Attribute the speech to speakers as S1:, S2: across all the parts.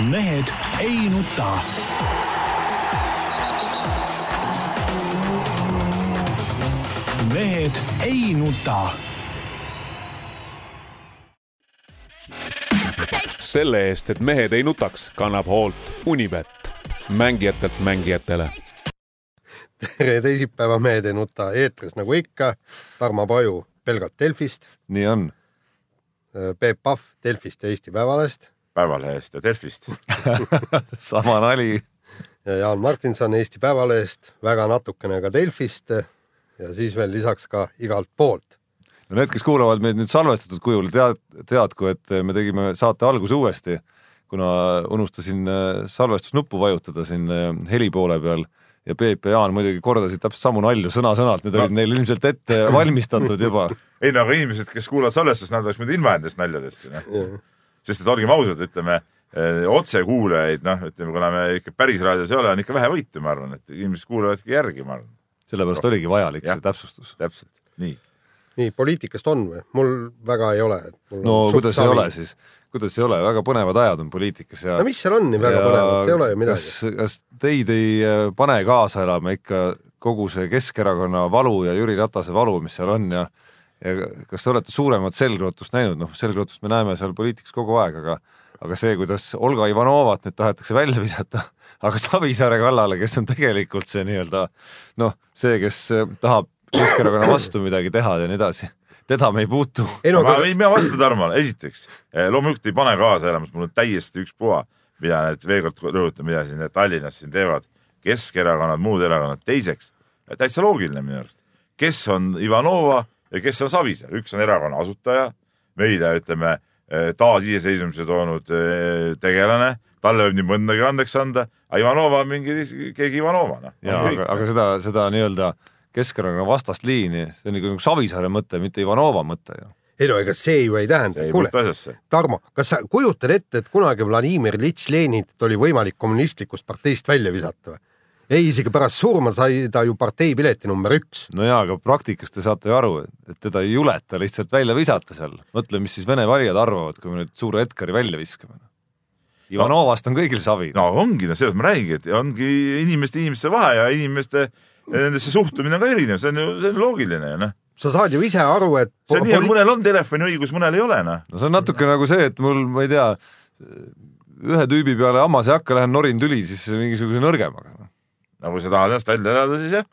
S1: mehed ei nuta. mehed ei nuta.
S2: selle eest, et mehed ei nutaks, kannab hoolt Unibet, mängijatelt mängijatele
S3: tere teisipäeva, Mehed ei nuta eetris nagu ikka. Tarmo Paju pelgalt Delfist.
S4: nii on.
S3: Peep Pahv Delfist ja Eesti Päevalehest.
S5: Päevalehest ja Delfist
S4: sama nali.
S3: ja Jaan Martinson Eesti Päevalehest, väga natukene ka Delfist ja siis veel lisaks ka igalt poolt.
S4: no need, kes kuulavad meid nüüd salvestatud kujul, tead, teadku, et me tegime saate alguse uuesti, kuna unustasin salvestusnuppu vajutada siin heli poole peal ja Peep ja Jaan muidugi kordasid täpselt samu nalju sõna-sõnalt, need no. olid neil ilmselt ette valmistatud juba.
S5: ei no aga inimesed, kes kuulavad salvestust, nad oleks muidu ilma nendest naljadest, noh. Sest et olgem ausad, ütleme otsekuulajaid, noh, ütleme, kuna me ikka päris raadios ei ole, on ikka vähe võitu, ma arvan, et inimesed kuulavadki järgi, ma arvan.
S4: sellepärast Rohkem. oligi vajalik ja, see täpsustus.
S5: täpselt, nii.
S3: nii, poliitikast on või? mul väga ei ole.
S4: no kuidas ei ole siis? kuidas ei ole, väga põnevad ajad on poliitikas ja
S3: no mis seal on nii väga põnevat, ei ole ju midagi.
S4: kas, kas teid ei äh, pane kaasa elama ikka kogu see Keskerakonna valu ja Jüri Ratase valu, mis seal on ja kas te olete suuremat selgrootust näinud, noh, selgrootust me näeme seal poliitikas kogu aeg, aga aga see, kuidas Olga Ivanovat nüüd tahetakse välja visata, aga Savisaare kallale, kes on tegelikult see nii-öelda noh, see, kes äh, tahab Keskerakonna vastu midagi teha ja nii edasi teda me ei puutu.
S5: No, ma võin mina vastu Tarmole, esiteks eh, loomulikult ei pane kaasa elamas, mul on täiesti ükspuha, mida need, veel kord rõhutan, mida siin Tallinnas siin teevad Keskerakonnad, muud erakonnad. teiseks, täitsa loogiline minu arust, kes on Ivanova ja kes on Savisaar, üks on erakonna asutaja, meile ütleme eh, taasiseseisvumise toonud eh, tegelane, talle võib nii mõndagi andeks anda, aga Ivanova on mingi, keegi Ivanova, noh.
S4: aga, aga seda, seda nii-öelda Keskerakonna vastastliini, see on nagu Savisaare mõte, mitte Ivanova mõte ju.
S3: ei no ega see ju ei tähenda, kuule, Tarmo, kas sa kujutad ette, et kunagi Vladimir Iljitš Leninit oli võimalik kommunistlikust parteist välja visata või? Ei, isegi pärast surma sai ta ju parteipileti number üks.
S4: no jaa, aga praktikas te saate ju aru, et teda ei juleta lihtsalt välja visata seal. mõtle, mis siis Vene valijad arvavad, kui me nüüd suure Edgari välja viskame. Ivanovast on kõigil savi.
S5: no ongi, no sellest ma räägingi, et ongi inimeste inimeste vahe ja inimeste nendesse suhtumine on ka erinev, see on ju, see on loogiline ju noh
S3: sa saad ju ise aru, et
S5: see on nii, et mõnel on telefoniõigus, mõnel ei ole noh.
S4: no see on natuke nagu see, et mul, ma ei tea, ühe tüübi peale hammas ei hakka, lähen norin tüli siis mingisuguse nõrgemaga.
S5: No kui sa tahad ennast välja elada, siis jah.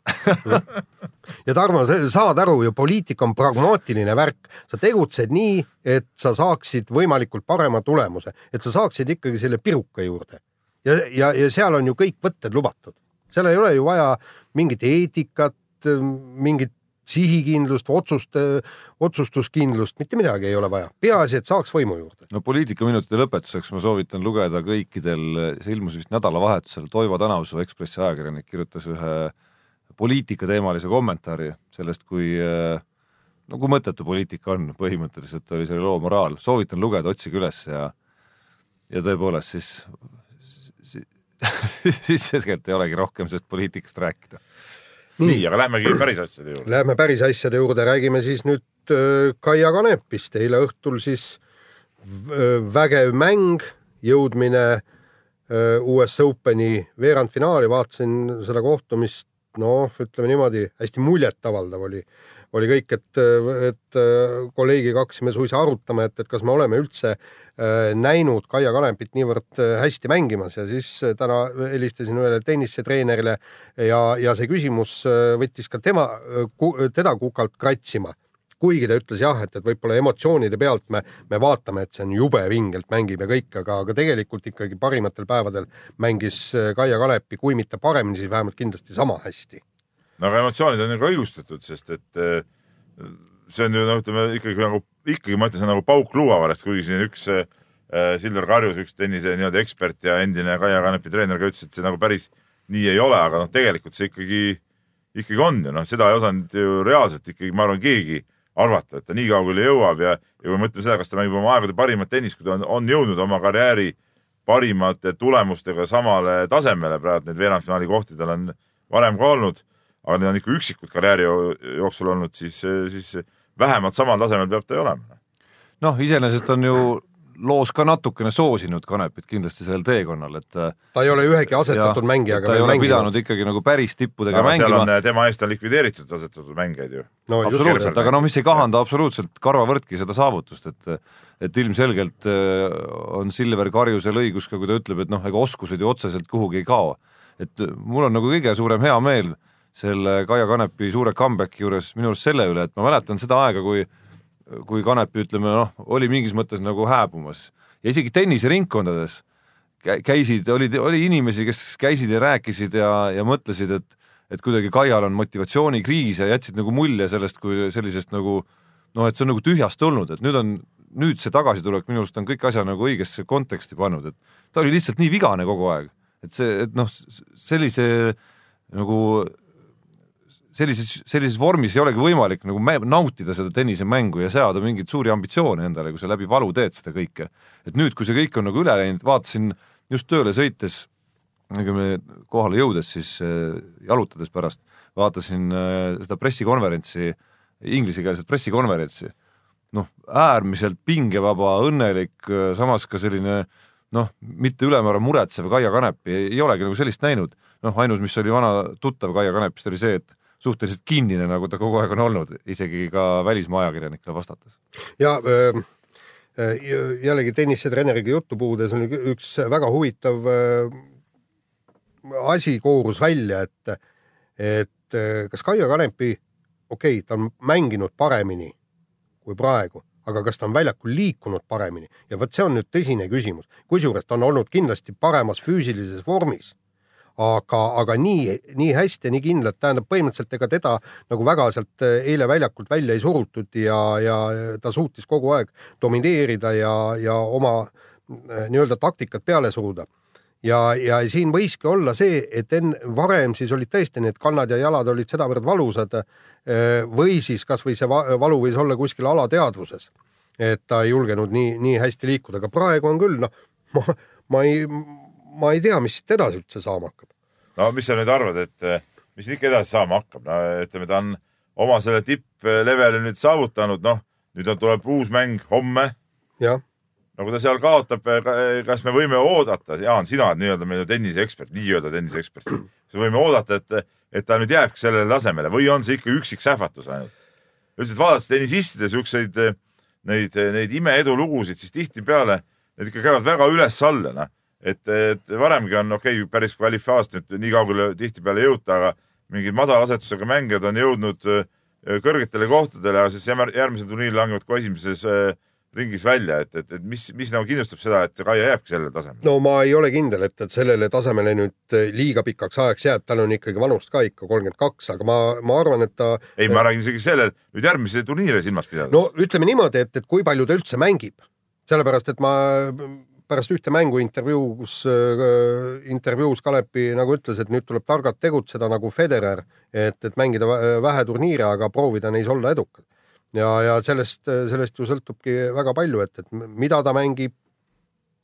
S3: Ja Tarmo, sa saad aru ju, poliitika on pragmaatiline värk, sa tegutsed nii, et sa saaksid võimalikult parema tulemuse, et sa saaksid ikkagi selle piruka juurde. ja, ja, ja seal on ju kõik võtted lubatud, seal ei ole ju vaja mingit eetikat, mingit sihikindlust, otsuste, otsustuskindlust, mitte midagi ei ole vaja, peaasi, et saaks võimu juurde.
S4: no poliitikaminutite lõpetuseks ma soovitan lugeda kõikidel, see ilmus vist nädalavahetusel, Toivo Tänavsuu Ekspressi ajakirjanik kirjutas ühe poliitikateemalise kommentaari sellest, kui no kui mõttetu poliitika on, põhimõtteliselt oli selle loo moraal, soovitan lugeda, otsige üles ja ja tõepoolest siis siis tegelikult ei olegi rohkem sellest poliitikast rääkida.
S5: Nii, aga lähmegi päris asjade juurde.
S3: Lähme päris asjade juurde, räägime siis nüüd äh, Kaia Kanepist. eile õhtul siis äh, vägev mäng, jõudmine äh, US Openi veerandfinaali, vaatasin seda kohtumist, noh, ütleme niimoodi, hästi muljetavaldav oli oli kõik, et, et kolleegiga hakkasime suisa arutama, et, et kas me oleme üldse Äh, näinud Kaia Kanepit niivõrd äh, hästi mängimas ja siis äh, täna helistasin ühele tennisetreenerile ja, ja see küsimus võttis ka tema, teda kukalt kratsima kuigi ta ütles jah, et, et võib-olla emotsioonide pealt me, me vaatame, et see on jube vingelt mängib ja kõik, aga, aga tegelikult ikkagi parimatel päevadel mängis Kaia Kanepi, kui mitte paremini, siis vähemalt kindlasti sama hästi.
S5: No aga emotsioonid on ka õigustatud, sest et see on ju noh, ütleme ikkagi nagu, ikkagi ma ütlen, see on nagu pauk luuavarest, kuigi siin üks äh, Silver Karjus, üks tennise nii-öelda ekspert ja endine Kaia Kanepi treener ka ütles, et see nagu päris nii ei ole, aga noh, tegelikult see ikkagi, ikkagi on ju noh, seda ei osanud ju reaalselt ikkagi, ma arvan, keegi arvata, et ta nii kaugele jõuab ja, ja kui mõtleme seda, kas ta mängib oma aegade parimat tennist, kui ta on, on jõudnud oma karjääri parimate tulemustega samale tasemele, praegu neid veerandfinaali kohti tal on varem ka olnud, aga need on ikka üksikud karjääri jooksul olnud, siis, siis vähemalt samal tasemel peab ta ju olema.
S4: noh, iseenesest on ju loos ka natukene soosinud Kanepit kindlasti sellel teekonnal, et
S3: ta ei ole ühegi asetatud mängijaga
S4: ta ei ole pidanud ikkagi nagu päris tippudega
S5: aga seal
S4: mängima
S5: on, tema eest on likvideeritud asetatud mängijaid ju.
S3: no
S4: absoluutselt, aga noh, mis ei kahanda absoluutselt karvavõrdki seda saavutust, et et ilmselgelt äh, on Silver Karjusel õigus ka, kui ta ütleb, et noh, ega oskused ju otseselt kuhugi ei kao. et mul on nagu kõige suurem hea meel selle Kaia Kanepi suure comeback'i juures minu arust selle üle, et ma mäletan seda aega, kui kui Kanepi ütleme noh, oli mingis mõttes nagu hääbumas. Ja isegi tenniseringkondades kä- käisid, olid, oli inimesi, kes käisid ja rääkisid ja, ja mõtlesid, et et kuidagi Kaial on motivatsioonikriis ja jätsid nagu mulje sellest kui sellisest nagu noh, et see on nagu tühjast tulnud, et nüüd on, nüüd see tagasitulek minu arust on kõik asja nagu õigesse konteksti pannud, et ta oli lihtsalt nii vigane kogu aeg, et see, et noh, sellise nagu sellises, sellises vormis ei olegi võimalik nagu nautida seda tennisemängu ja seada mingeid suuri ambitsioone endale, kui sa läbi valu teed seda kõike. et nüüd, kui see kõik on nagu üle läinud, vaatasin just tööle sõites, me kohale jõudes siis äh, jalutades pärast, vaatasin äh, seda pressikonverentsi, inglisekeelset pressikonverentsi, noh, äärmiselt pingevaba, õnnelik, samas ka selline noh, mitte ülemäära muretsev Kaia Kanepi, ei olegi nagu sellist näinud, noh, ainus, mis oli vana tuttav Kaia Kanepist, oli see, et suhteliselt kinnine, nagu ta kogu aeg on olnud, isegi ka välismaa ajakirjanikele vastates.
S3: ja öö, öö, jällegi tennisetreeneriga juttu puhudes on üks väga huvitav öö, asi koorus välja, et, et öö, kas Kaia Kanepi, okei okay,, ta on mänginud paremini kui praegu, aga kas ta on väljakul liikunud paremini? Ja vot see on nüüd tõsine küsimus, kusjuures ta on olnud kindlasti paremas füüsilises vormis aga, aga nii, nii hästi ja nii kindlalt, tähendab põhimõtteliselt ega teda nagu väga sealt eh, eile väljakult välja ei surutud ja, ja ta suutis kogu aeg domineerida ja, ja oma eh, nii-öelda taktikat peale suruda. ja, ja siin võiski olla see, et enne, varem siis olid tõesti need kannad ja jalad olid sedavõrd valusad eh, või siis kasvõi see va- valu võis olla kuskil alateadvuses, et ta ei julgenud nii, nii hästi liikuda, aga praegu on küll noh, ma, ma ei, ma ei tea, mis siit edasi üldse saama hakkab.
S5: no mis sa nüüd arvad, et mis ikka edasi saama hakkab, no ütleme, ta on oma selle tippleveli nüüd saavutanud, noh, nüüd on, tuleb uus mäng homme.
S3: jah,
S5: no kui ta seal kaotab, kas me võime oodata, Jaan, sina oled nii-öelda meil tenniseekspert, nii-öelda tenniseekspert, kas me võime oodata, et, et ta nüüd jääbki sellele tasemele või on see ikka üksik sähvatus ainult? üldiselt vaadates tennisistide siukseid neid, neid imeedulugusid, siis tihtipeale need ikka käivad väga üles-alla, noh. et, et varemgi on okei okay,, päris kvalifikaast nüüd nii kaugele tihtipeale ei jõuta, aga mingid madala asetusega mängijad on jõudnud öö, kõrgetele kohtadele ja siis järgmisel turniiril langevad kohe esimeses öö, ringis välja, et, et, et mis, mis nagu kindlustab seda, et see Kaia jääbki sellele tasemele?
S3: no ma ei ole kindel, et, et sellele tasemele nüüd liiga pikaks ajaks jääb, tal on ikkagi vanust ka ikka kolmkümmend kaks, aga ma, ma arvan, et ta
S5: ei, ma räägin isegi sellel, nüüd järgmise turniire silmas pidades
S3: no ütleme niimoodi, et, et kui palju ta üldse mängib, sellepärast et ma pärast ühte mängu intervjuus äh,, intervjuus Kalepi nagu ütles, et nüüd tuleb targalt tegutseda nagu Federer, et, et mängida vä- vähe turniire, aga proovida neis olla edukad. ja, ja sellest, sellest ju sõltubki väga palju, et, et mida ta mängib,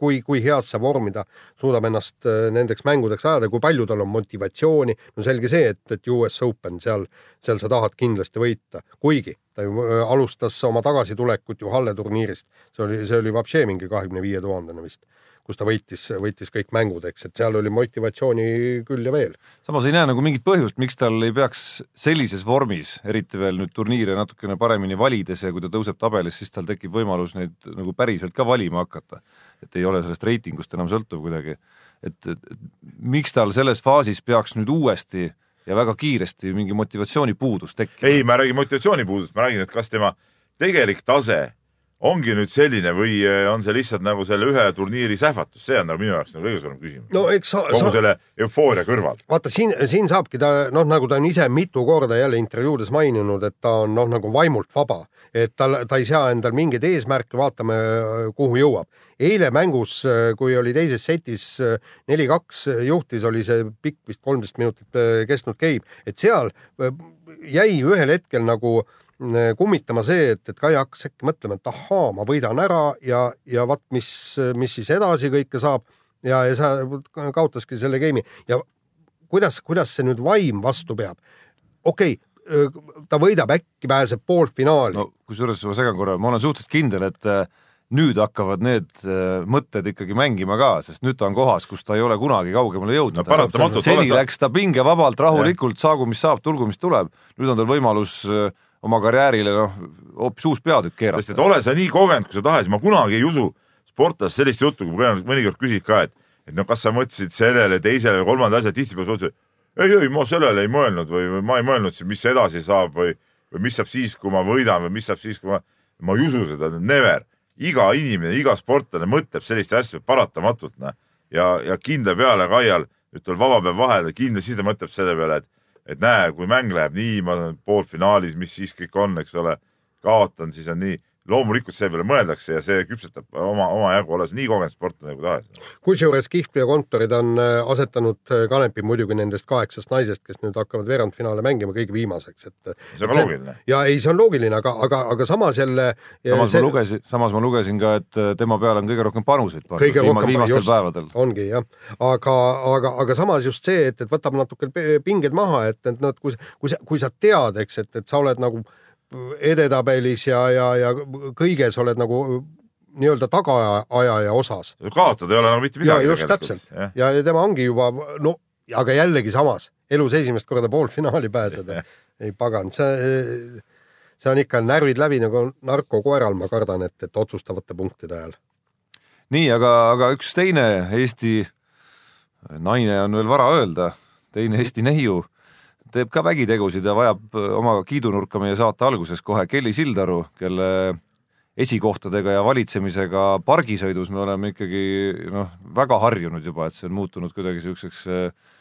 S3: kui, kui heasse vormi ta suudab ennast äh, nendeks mängudeks ajada, kui palju tal on motivatsiooni, no selge see, et, et US Open seal, seal sa tahad kindlasti võita, kuigi ta ju äh, alustas oma tagasitulekut ju Halle turniirist, see oli, see oli vapšee mingi kahekümne viie tuhandene vist, kus ta võitis, võitis kõik mängud, eks, et seal oli motivatsiooni küll ja veel.
S4: samas ei näe nagu mingit põhjust, miks tal ei peaks sellises vormis, eriti veel nüüd turniire natukene paremini valides ja kui ta tõuseb tabelis, siis tal tekib võimalus neid nagu päriselt ka valima hakata. Et ei ole sellest reitingust enam sõltuv kuidagi. et, et, et miks tal selles faasis peaks nüüd uuesti ja väga kiiresti mingi motivatsioonipuudus tekkima?
S5: ei, ma ei räägi motivatsioonipuudust, ma räägin, et kas tema tegelik tase ongi nüüd selline või eh, on see lihtsalt nagu selle ühe turniiri sähvatus, see on nagu minu jaoks nagu kõige suurem küsimus.
S3: no
S5: kogu
S3: sa
S5: selle eufooria kõrval.
S3: vaata siin, siin saabki ta noh, nagu ta on ise mitu korda jälle intervjuudes maininud, et ta on noh, nagu vaimult vaba, et tal, ta ei sea endal mingeid eesmärke, vaatame, kuhu jõuab. eile mängus, kui oli teises setis äh, neli-kaks juhtis, oli see pikk vist kolmteist minutit äh, kestnud game, et seal äh, jäi ühel hetkel nagu äh, kummitama see, et, et Kaia hakkas äkki mõtlema, et ahaa, ma võidan ära ja, ja vaat mis, mis siis edasi kõike saab ja, ja sa kaotaski selle game'i ja kuidas, kuidas see nüüd vaim vastu peab? okei okay,, ta võidab, äkki pääseb poolfinaali no..
S4: kusjuures ma segan korra, ma olen suhteliselt kindel, et nüüd hakkavad need äh, mõtted ikkagi mängima ka, sest nüüd ta on kohas, kus ta ei ole kunagi kaugemale jõudnud
S5: No
S4: seni
S5: sa-
S4: läks ta pingevabalt, rahulikult, saagu mis saab, tulgu mis tuleb, nüüd on tal võimalus äh, oma karjäärile noh, hoopis uus peatükk
S5: sest et
S4: keerata.
S5: ole sa nii kogenud, kui sa tahes, ma kunagi ei usu sportlasest sellist juttu, kui mõnikord- küsid ka, et, et no kas sa mõtlesid sellele, teisele või kolmandale asjale, tihtipeale sa ütled, ei, ei, ma sellele ei mõelnud või, või ma ei mõelnud, mis edasi saab või, või mis saab siis, kui ma võidan või mis saab siis, kui ma, ma ei usu seda, never. iga inimene, iga sportlane mõtleb selliste asjade paratamatult, noh. ja, ja kindla peale Kaial, nüüd tuleb vaba päev vahele, kindlasti ta mõtleb selle peale, et, et näe, kui mäng läheb nii, ma olen poolfinaalis, mis siis kõik on, eks ole, kaotan, siis on nii loomulikult selle peale mõeldakse ja see küpsetab oma, omajagu, olles nii kogenud sportlane kui tahes.
S3: kusjuures Kihlvee kontorid on äh, asetanud äh, Kanepi muidugi nendest kaheksast naisest, kes nüüd hakkavad veerandfinaale mängima, kõige viimaseks, et
S5: see on ka loogiline.
S3: ja ei, see on loogiline, aga, aga, aga samas jälle
S4: samas
S3: see,
S4: ma lugesin, samas ma lugesin ka, et äh, tema peale on kõige rohkem panuseid pandud viima, viimastel
S3: just,
S4: päevadel.
S3: ongi jah, aga, aga, aga samas just see, et, et võtab natuke pinged maha, et, et noh, et kui, kui sa, kui sa tead, eks, et, et sa oled nagu edetabelis ja, ja, ja kõiges oled nagu nii-öelda tagaajaja osas.
S5: kaotada ei ole nagu mitte
S3: ja
S5: midagi.
S3: just täpselt ja, ja tema ongi juba no, aga jällegi samas elus esimest korda poolfinaali pääseda. ei pagan, see, see on ikka närvid läbi nagu narkokoeral, ma kardan, et, et otsustavate punktide ajal.
S4: nii, aga, aga üks teine Eesti naine on veel vara öelda, teine Eesti neiu teeb ka vägitegusid ja vajab äh, oma kiidunurka meie saate alguses kohe Kelly Sildaru, kelle esikohtadega ja valitsemisega pargisõidus me oleme ikkagi noh, väga harjunud juba, et see on muutunud kuidagi niisuguseks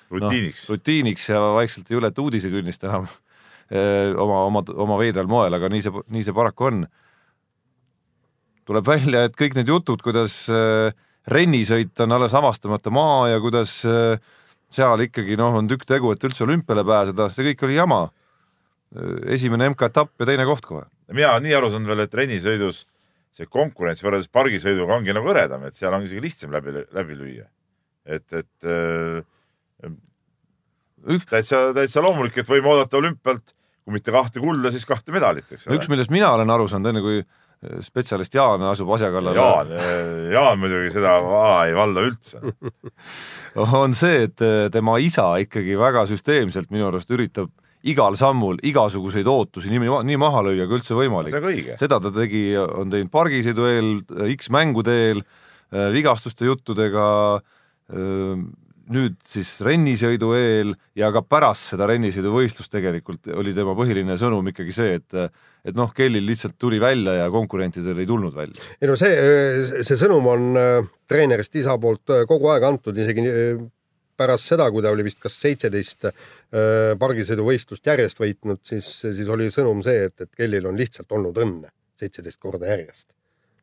S5: rutiiniks
S4: no, rutiiniks ja vaikselt ei ületa uudisekünnist enam eh, oma, oma, oma veidral moel, aga nii see, nii see paraku on. tuleb välja, et kõik need jutud, kuidas rennisõit on alles avastamata maa ja kuidas eh, seal ikkagi noh, on tükk tegu, et üldse olümpiale pääseda, see kõik oli jama. esimene MK-etapp ja teine koht kohe.
S5: mina olen nii aru saanud veel, et rennisõidus see konkurents võrreldes pargisõiduga ongi nagu hõredam, et seal on isegi lihtsam läbi, läbi lüüa. et, et äh,
S4: Ük-
S5: täitsa, täitsa loomulik, et võime oodata olümpialt, kui mitte kahte kulda, siis kahte medalit, eks ole.
S4: üks, millest mina olen aru saanud, enne kui spetsialist Jaan asub asja kallale,
S5: Jaan, Jaan muidugi seda ala ei valda üldse.
S4: on see, et eh, tema isa ikkagi väga süsteemselt minu arust üritab igal sammul igasuguseid ootusi nii, nii maha lüüa kui üldse võimalik. seda ta tegi, on teinud pargisõidu eel, X-mängude eel, vigastuste juttudega, nüüd siis rennisõidu eel ja ka pärast seda rennisõiduvõistlust tegelikult oli tema põhiline sõnum ikkagi see, et et noh, Kellil lihtsalt tuli välja ja konkurentidel ei tulnud välja.
S3: ei no see, see sõnum on äh, treenerist isa poolt äh, kogu aeg antud, isegi äh, pärast seda, kui ta oli vist kas seitseteist pargisõiduvõistlust järjest võitnud, siis, siis oli sõnum see, et, et Kellil on lihtsalt olnud õnne seitseteist korda järjest.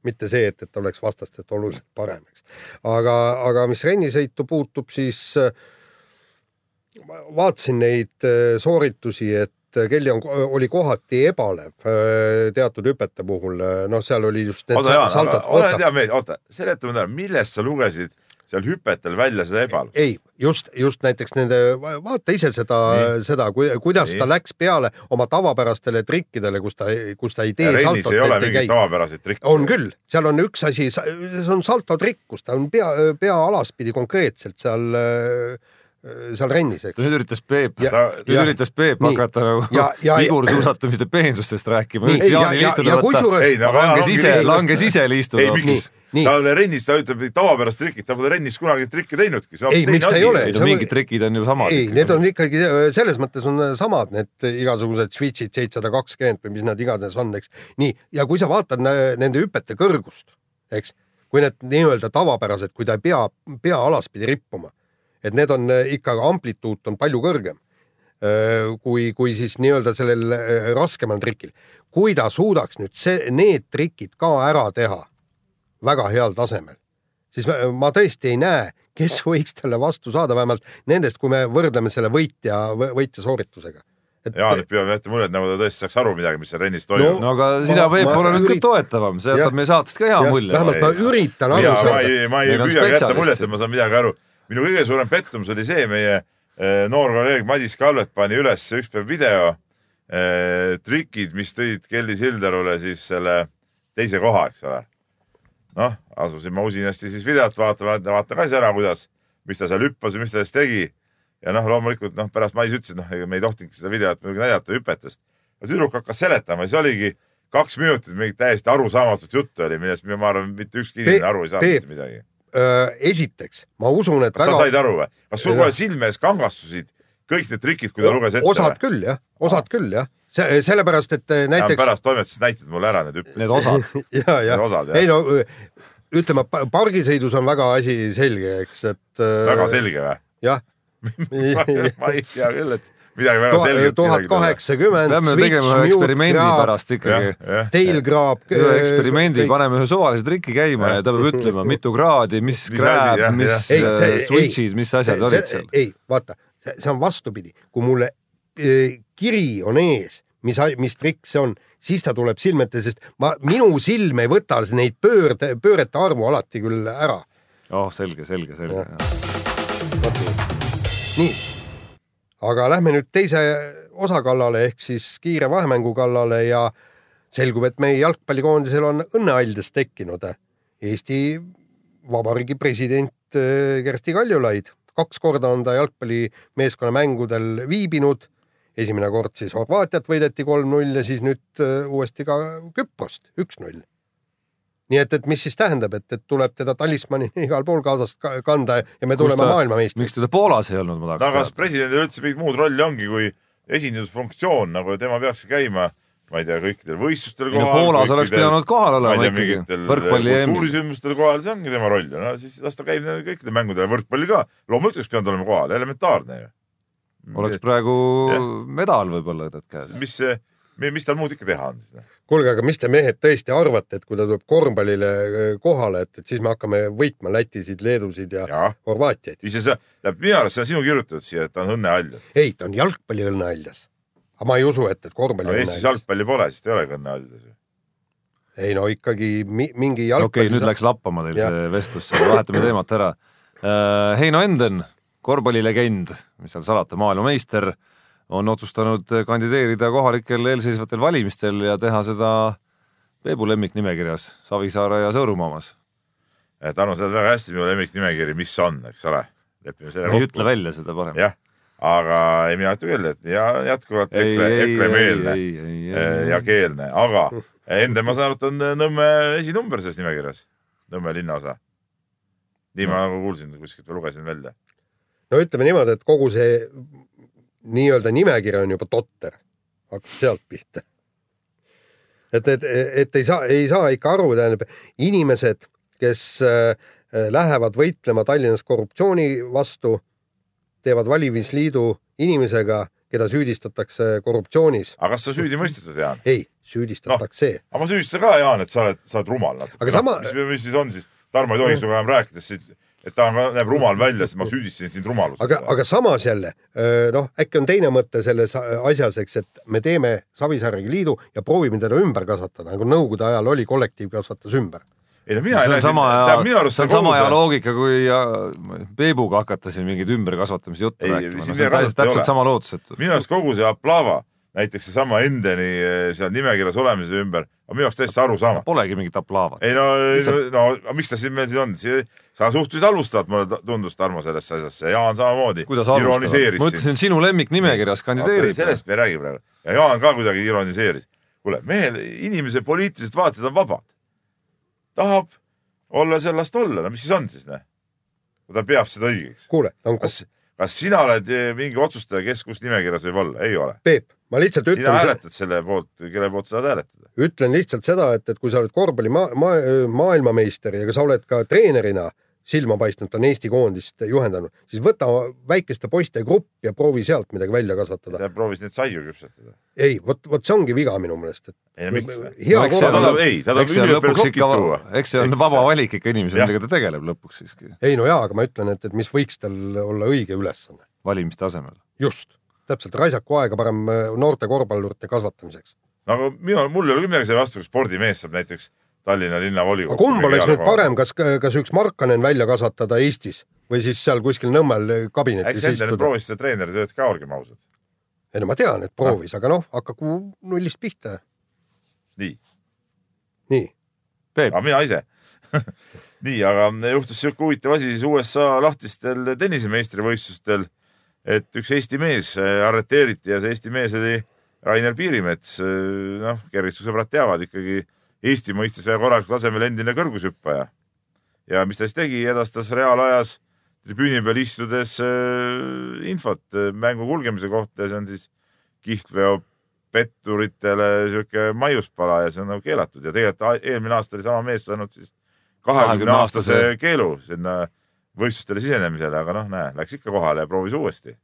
S3: Mitte see, et, et oleks vastastest oluliselt parem, eks. aga, aga mis rennisõitu puutub, siis äh, vaatasin neid äh, sooritusi, et Kelly on, oli kohati ebalev äh, teatud hüpete puhul, noh, seal oli just need
S5: oota, ole hea mees, oota, seleta mulle millest sa lugesid seal hüpetel välja seda ebalust?
S3: ei, just, just näiteks nende, vaata ise seda, seda, kuidas
S5: Nii.
S3: ta läks peale oma tavapärastele trikkidele, kus ta, kus ta ei tee saltot,
S5: ei ole
S3: ei
S5: mingeid tavapäraseid trikke.
S3: on küll, seal on üks asi, see on saltotrikk, kus ta on pea, pea alaspidi konkreetselt seal, seal rennis, eks.
S4: nüüd üritas Peep, nüüd
S3: ja-
S4: üritas Peep
S3: nii.
S4: hakata nagu vigursuusatamiste peensustest rääkima, üritas
S3: ja- ja- ja kusjuures-
S5: ei,
S4: langes ise, langes ise
S5: ei,
S4: liistuda.
S5: miks?
S3: Nii.
S5: ta on rennis, ta ütleb tavapärast trikid, ta pole rennis kunagi trikke teinudki.
S3: Ei, miks ta ei ole?
S4: ei no mingid trikid on ju samad.
S3: ei, need on ikkagi selles mõttes on samad need igasugused switch'id seitsesada kakskümmend või mis nad iganes on, eks. nii, ja kui sa vaatad nende hüpete kõrgust, eks, kui need nii-öelda tavapärased, kui ta ei pea, pea alaspidi rippuma, et need on äh, ikka amplituut on palju kõrgem äh, kui, kui siis nii-öelda sellel äh, raskemal trikil. kui ta suudaks nüüd see, need trikid ka ära teha väga heal tasemel, siis ma, tõesti ei näe, kes võiks talle vastu saada, vähemalt nendest, kui me võrdleme selle võitja, võitja sooritusega. et
S5: Jaan nüüd püüab jätta muljet, nagu ta tõesti saaks aru midagi, mis seal rennis toimub.
S4: no aga sina, Peep, ole nüüd
S3: ürit-
S4: ka toetavam, see jätab meie saatest ka hea mulje.
S3: vähemalt ma
S5: Ei,
S3: üritan aru
S5: ja ma
S3: saada.
S5: ei, ma ei püüagi jätta muljet, et ma saan midagi aru. minu kõige suurem pettumus oli see, meie eh, noor kolleeg Madis Kalvet pani üles üks päev video eh, trikid, mis tõid Kelly Sildarule siis selle teise koha, eks ole. noh, asusin ma usinasti siis videot vaatama, et vaata ka siis ära, kuidas, mis ta seal hüppas ja mis ta siis tegi. ja noh, loomulikult noh, pärast mais ütles, et noh, ega me ei tohtinudki seda videot muidugi näidata hüpetest. tüdruk hakkas seletama ja siis oligi kaks minutit mingit täiesti arusaamatut juttu oli, millest ma arvan, mitte ükski inimene aru ei saanud mitte midagi.
S3: esiteks ma usun, et
S5: kas sa said aru või? kas sul kohe silme ees kangastusid kõik need trikid, kui ta luges ette?
S3: osad küll jah, osad küll jah, see sellepärast, et äh,
S5: näiteks...
S3: näiteks
S5: pärast toimetuses näitad mulle ära need hüpped.
S4: Need osad.
S3: ja, ja ei no ütleme, pargisõidus on väga asi selge, eks, et
S5: väga selge või?
S3: jah,
S5: ma ei tea küll, et midagi väga selget.
S3: tuhat. kaheksakümmend.
S4: peame tegema ühe eksperimendi pärast ikkagi.
S3: Teil kraab.
S4: ühe eksperimendi, paneme ühe suvalise triki käima ja ta peab ütlema, mitu kraadi, mis krääb, mis.
S3: Ei, see-
S4: switch'id, mis asjad olid seal.
S3: ei, vaata, see on vastupidi, kui mulle eh, kiri on ees, mis, mis trikk see on, siis ta tuleb silme ette, sest ma, minu silm ei võta neid pöörde, pöörete arvu alati küll ära.
S4: oh, selge, selge, selge.
S3: nii, aga lähme nüüd teise osa kallale ehk siis kiire vahemängu kallale ja selgub, et meie jalgpallikoondisel on õnnealdjas tekkinud Eesti Vabariigi president eh, Kersti Kaljulaid. kaks korda on ta jalgpallimeeskonna mängudel viibinud. Esimene kord siis Horvaatiat võideti kolm-null ja siis nüüd eh, uuesti ka Küprost üks-null. nii et, et mis siis tähendab, et, et tuleb teda talismanina igal pool kaasas ka- kanda ja me
S4: Kus
S3: tuleme maailmameistriks
S4: miks. teda Poolas ei olnud, ma tahaks
S5: kas presidendil üldse mingit muud rolli ongi kui esindusfunktsioon, nagu tema peakski käima, ma ei tea, kõikidel võistlustel kohal.
S4: Poolas oleks pidanud kohal
S5: ma
S4: olema ikkagi,
S5: mingitel
S4: võrkpalli EM-il.
S5: kultuurisündmustel kohal, see ongi tema roll. no siis las ta käib kõikidel mängudel, võrkpalli ka. loomulikult oleks pidanud olema kohal, elementaarne ju.
S4: Oleks praegu
S5: Jah.
S4: medal võib-olla tead käes.
S5: mis mis tal muud ikka teha on siis?
S3: kuulge, aga mis te mehed tõesti arvate, et kui ta tuleb korvpallile äh, kohale, et, et siis me hakkame võitma Lätisid, Leedusid ja, ja. Horvaatiaid?
S5: ise sa, tähendab minu arust see on sinu kirjutatud siia, et ta on õnnehaljas.
S3: ei, ta on jalgpalliõnnehaljas. aga ma ei usu, et, et
S5: no
S3: korvpalli
S5: Eestis. jalgpalli pole, siis ta ei olegi õnnehaljas ju.
S3: ei no ikkagi mi, mingi
S4: okei
S3: jalgpalli
S4: okay,, nüüd läks lappama teil
S3: Jah.
S4: see vestlus, vahetame teemat ära. Heino Enden, korvpallilegend, mis seal salata, maailmameister, on otsustanud kandideerida kohalikel eelseisvatel valimistel ja teha seda Peebu lemmiknimekirjas Savisaare ja Sõõrumaa omas.
S5: Tarmo, sa tead väga hästi minu lemmiknimekiri, mis on, eks ole. lepime selle
S4: ei ütle välja seda parem.
S5: jah, aga ei, mina ütlen küll, et ja jätkuvalt EKRE, EKRE-meelne eh, ja keelne, aga enda ma saan aru, et on Nõmme esinumber selles nimekirjas, Nõmme linnaosa. nii ma nagu kuulsin kuskilt või lugesin välja.
S3: No ütleme niimoodi, et kogu see nii-öelda nimekiri on juba totter, hakkab sealt pihta. et, et, et ei saa, ei saa ikka aru, tähendab inimesed, kes äh, lähevad võitlema Tallinnas korruptsiooni vastu, teevad valimisliidu inimesega, keda süüdistatakse korruptsioonis.
S5: aga kas sa süüdi mõistetud, Jaan?
S3: ei, süüdistatakse no..
S5: aga ma süüdistasin ka, Jaan, et sa oled, sa oled rumal natuke.
S3: Aga sama-
S5: mis, mis siis on siis? Tarmo ei tohiks sinuga enam rääkida, sest et ta on, näeb rumal välja, siis ma süüdistasin sind rumaluses.
S3: aga, aga samas jälle noh, äkki on teine mõte selles asjas, eks, et me teeme Savisaarega liidu ja proovime teda ümber kasvatada, nagu Nõukogude ajal oli, kollektiiv kasvatas ümber.
S5: ei no mina
S4: see on sama
S5: tähendab, minu arust
S4: see on sama
S5: see-
S4: loogika, kui ja, Peebuga hakata siin mingeid ümberkasvatamise juttu
S5: Ei,
S4: rääkima, no see on
S5: ei
S4: täpselt sama lootusetu.
S5: minu arust kogu see Aplava, näiteks seesama Endeni eh, seal nimekirjas olemise ümber, on minu jaoks täiesti arusaamatu.
S4: Polegi mingit aplaavat.
S5: ei no, no, no miks ta siin meil siin on, sa suhtusid halvustavalt, mulle tundus Tarmo sellesse asjasse, Jaan samamoodi.
S4: kuidas alustada? ma ütlesin, sinu lemmiknimekirjas kandideerib.
S5: sellest me ei räägi praegu ja Jaan ka kuidagi ironiseeris. kuule, mehel, inimese poliitilised vaated on vabad. tahab olla seal, las ta olla, no mis siis on siis, noh. kui ta peab seda õigeks.
S3: kuule, ta on,
S5: kas, kas sina oled eh, mingi otsustaja, kes kus nimekirjas võib olla? ei ole.
S3: Peep, ma lihtsalt
S5: sina
S3: ütlen,
S5: hääletad selle poolt, kelle poolt sa tahad hääletada.
S3: ütlen lihtsalt seda, et, et kui sa oled korvpalli ma, ma, maailmameister ja ka sa oled ka treenerina silma paistnud, ta on Eesti koondist juhendanud, siis võta väikeste poiste grupp ja proovi sealt midagi välja kasvatada.
S5: sa proovisid neid saiu küpsetada.
S3: ei, vot, vot see ongi viga minu meelest, et
S5: ei miks?
S3: hea
S4: No eks see
S5: ta
S3: korra
S5: tahab, ei, ta tahab üliõpilasokid
S4: ikka
S5: tuua.,
S4: eks see on vaba valik ikka inimesel, millega ta tegeleb lõpuks siiski
S3: ei no jaa, aga ma ütlen, et, et mis võiks tal olla õige ülesanne.
S4: valimiste asemel.
S3: just, täpselt, raisaku aega parem äh, noorte korvpallurite kasvatamiseks.
S5: no aga minu, mul ei ole küll midagi selle vastu, kui spordimees saab näiteks Tallinna linnavolikogu.
S3: aga kumb oleks nüüd parem, kas, kas üks Markanen välja kasvatada Eestis või siis seal kuskil Nõmmel kabinetis
S5: äkki endale
S3: istuda?
S5: proovis seda treeneritööd ka, olgem ausad.
S3: ei no ma tean, et proovis, aga noh, hakaku nullist pihta.
S5: nii,
S3: nii,
S5: aga, mina ise. nii, aga juhtus sihuke huvitav asi siis USA lahtistel tennisemeistrivõistlustel, et üks Eesti mees äh, arreteeriti ja see Eesti mees oli Rainer Piirimets. noh, kergitussõbrad teavad ikkagi Eesti mõistes väga korralikul tasemel endine kõrgushüppaja. ja mis ta siis tegi, edastas reaalajas tribüüni peal istudes äh, infot äh, mängu kulgemise kohta. Ja see on siis kihtveo petturitele sihuke maiuspala ja see on nagu keelatud. Ja tegelikult eelmine aasta oli sama mees saanud siis kahekümne aastase
S4: 20-aastase
S5: keelu sinna võistlustele sisenemisele, aga noh, näe, läks ikka kohale ja proovis uuesti.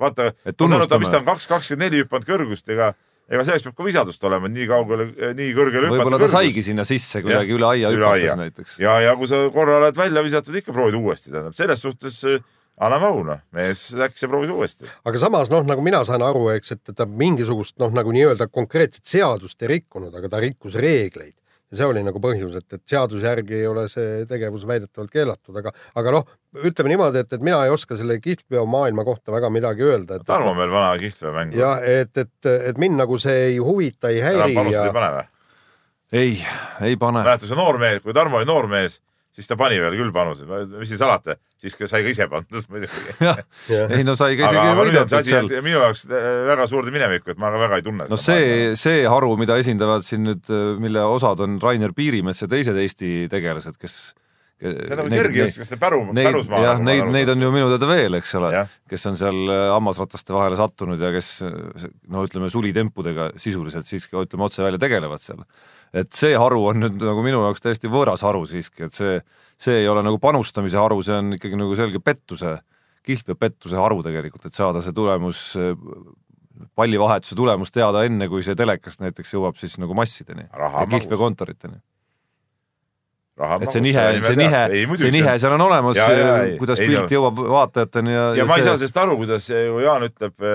S5: vaata, ma saan aru, ta vist on kaks kakskümmend neli hüpanud kõrgust, ega, ega selleks peab ka visadust olema, nii kaugele, nii kõrgele
S4: võib-olla ta saigi sinna sisse kuidagi üle aia hüpates näiteks.
S5: ja, ja kui sa korra oled välja visatud, ikka proovid uuesti, tähendab selles suhtes äh, anname au noh, mees läks ja proovis uuesti.
S3: aga samas noh, nagu mina saan aru, eks, et ta mingisugust noh, nagu nii-öelda konkreetset seadust ei rikkunud, aga ta rikkus reegleid ja see oli nagu põhjus, et, et seaduse järgi ei ole see tegevus väidetavalt keelatud, aga, aga noh, ütleme niimoodi, et, et mina ei oska selle kihlveomaailma kohta väga midagi öelda, et
S5: Tarmo meil vana kihlveomäng.
S3: ja et, et, et mind nagu see ei huvita, ei häiri
S5: panust
S3: ja
S5: ei pane või?
S4: ei, ei pane.
S5: mäletad, see noor mees, kui Tarmo oli noor mees, siis ta pani veel küll panuse, mis siin salata, siis sai ka ise pandud muidugi.
S4: ei no sai ka isegi võidetud seal
S5: et. minu jaoks äh, väga suurde minevikku, et ma ka väga ei tunne.
S4: no see, see haru, mida esindavad siin nüüd, mille osad on Rainer Piirimets ja teised Eesti tegelased, kes
S5: see on nagu kergejõustikaste päru,
S4: Neid,
S5: pärusmaa.
S4: jah, neid, neid on ju minu teada veel, eks ole kes on seal äh, hammasrataste vahele sattunud ja kes no ütleme, sulitempudega sisuliselt siiski ütleme otse välja tegelevad seal. et see haru on nüüd nagu minu jaoks täiesti võõras haru siiski, et see, see ei ole nagu panustamise haru, see on ikkagi nagu selge pettuse, kihlveopettuse haru tegelikult, et saada see tulemus, pallivahetuse tulemus teada enne, kui see telekast näiteks jõuab siis nagu massideni kihlveokontoriteni et see nihe, see nihe, see nihe seal on olemas
S5: ei,,
S4: kuidas
S5: ei,
S4: pilt jõuab vaatajateni ja,
S5: ja ma ei
S4: see-
S5: saa sellest aru, kuidas, kui Jaan ütleb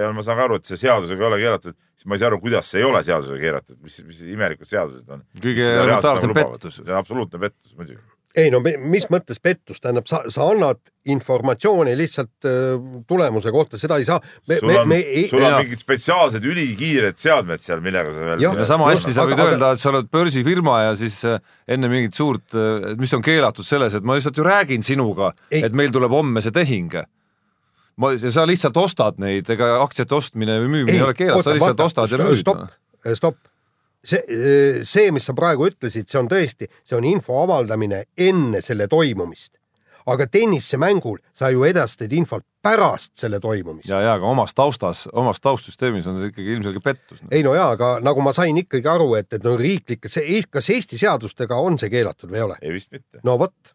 S5: ja ma saan ka aru, et see seadusega ei ole keelatud, siis ma ei saa aru, kuidas see ei ole seadusega keelatud, mis, mis imelikud seadused on.
S4: Kõige elementaarsem pettus.
S5: see on absoluutne pettus muidugi.
S3: Ei no mi- mis mõttes pettus, tähendab, sa, sa annad informatsiooni lihtsalt äh, tulemuse kohta, seda ei saa. me,
S5: sul
S3: me,
S5: on
S3: ei,
S5: sul on mingid spetsiaalsed ülikiired seadmed seal, millega sa veel.
S3: Jah.
S4: ja sama hästi sa võid
S3: aga-
S4: öelda, et sa oled börsifirma ja siis äh, enne mingit suurt, mis on keelatud selles, et ma lihtsalt ju räägin sinuga, et meil tuleb homme see tehing. ma, sa lihtsalt ostad neid, ega aktsiate ostmine või müümine ei, ei ole keelatud, sa lihtsalt ostad ja müüd.
S3: stopp, stopp. see, see, mis sa praegu ütlesid, see on tõesti, see on info avaldamine enne selle toimumist. aga tennisemängul sa ju edastad infot pärast selle toimumist.
S4: ja, ja aga omas taustas, omas taustsüsteemis on see ikkagi ilmselge pettus.
S3: ei no jaa, aga nagu ma sain ikkagi aru, et, et no riiklikes, kas Eesti seadustega on see keelatud või ei ole?
S5: ei vist mitte.
S3: no vot,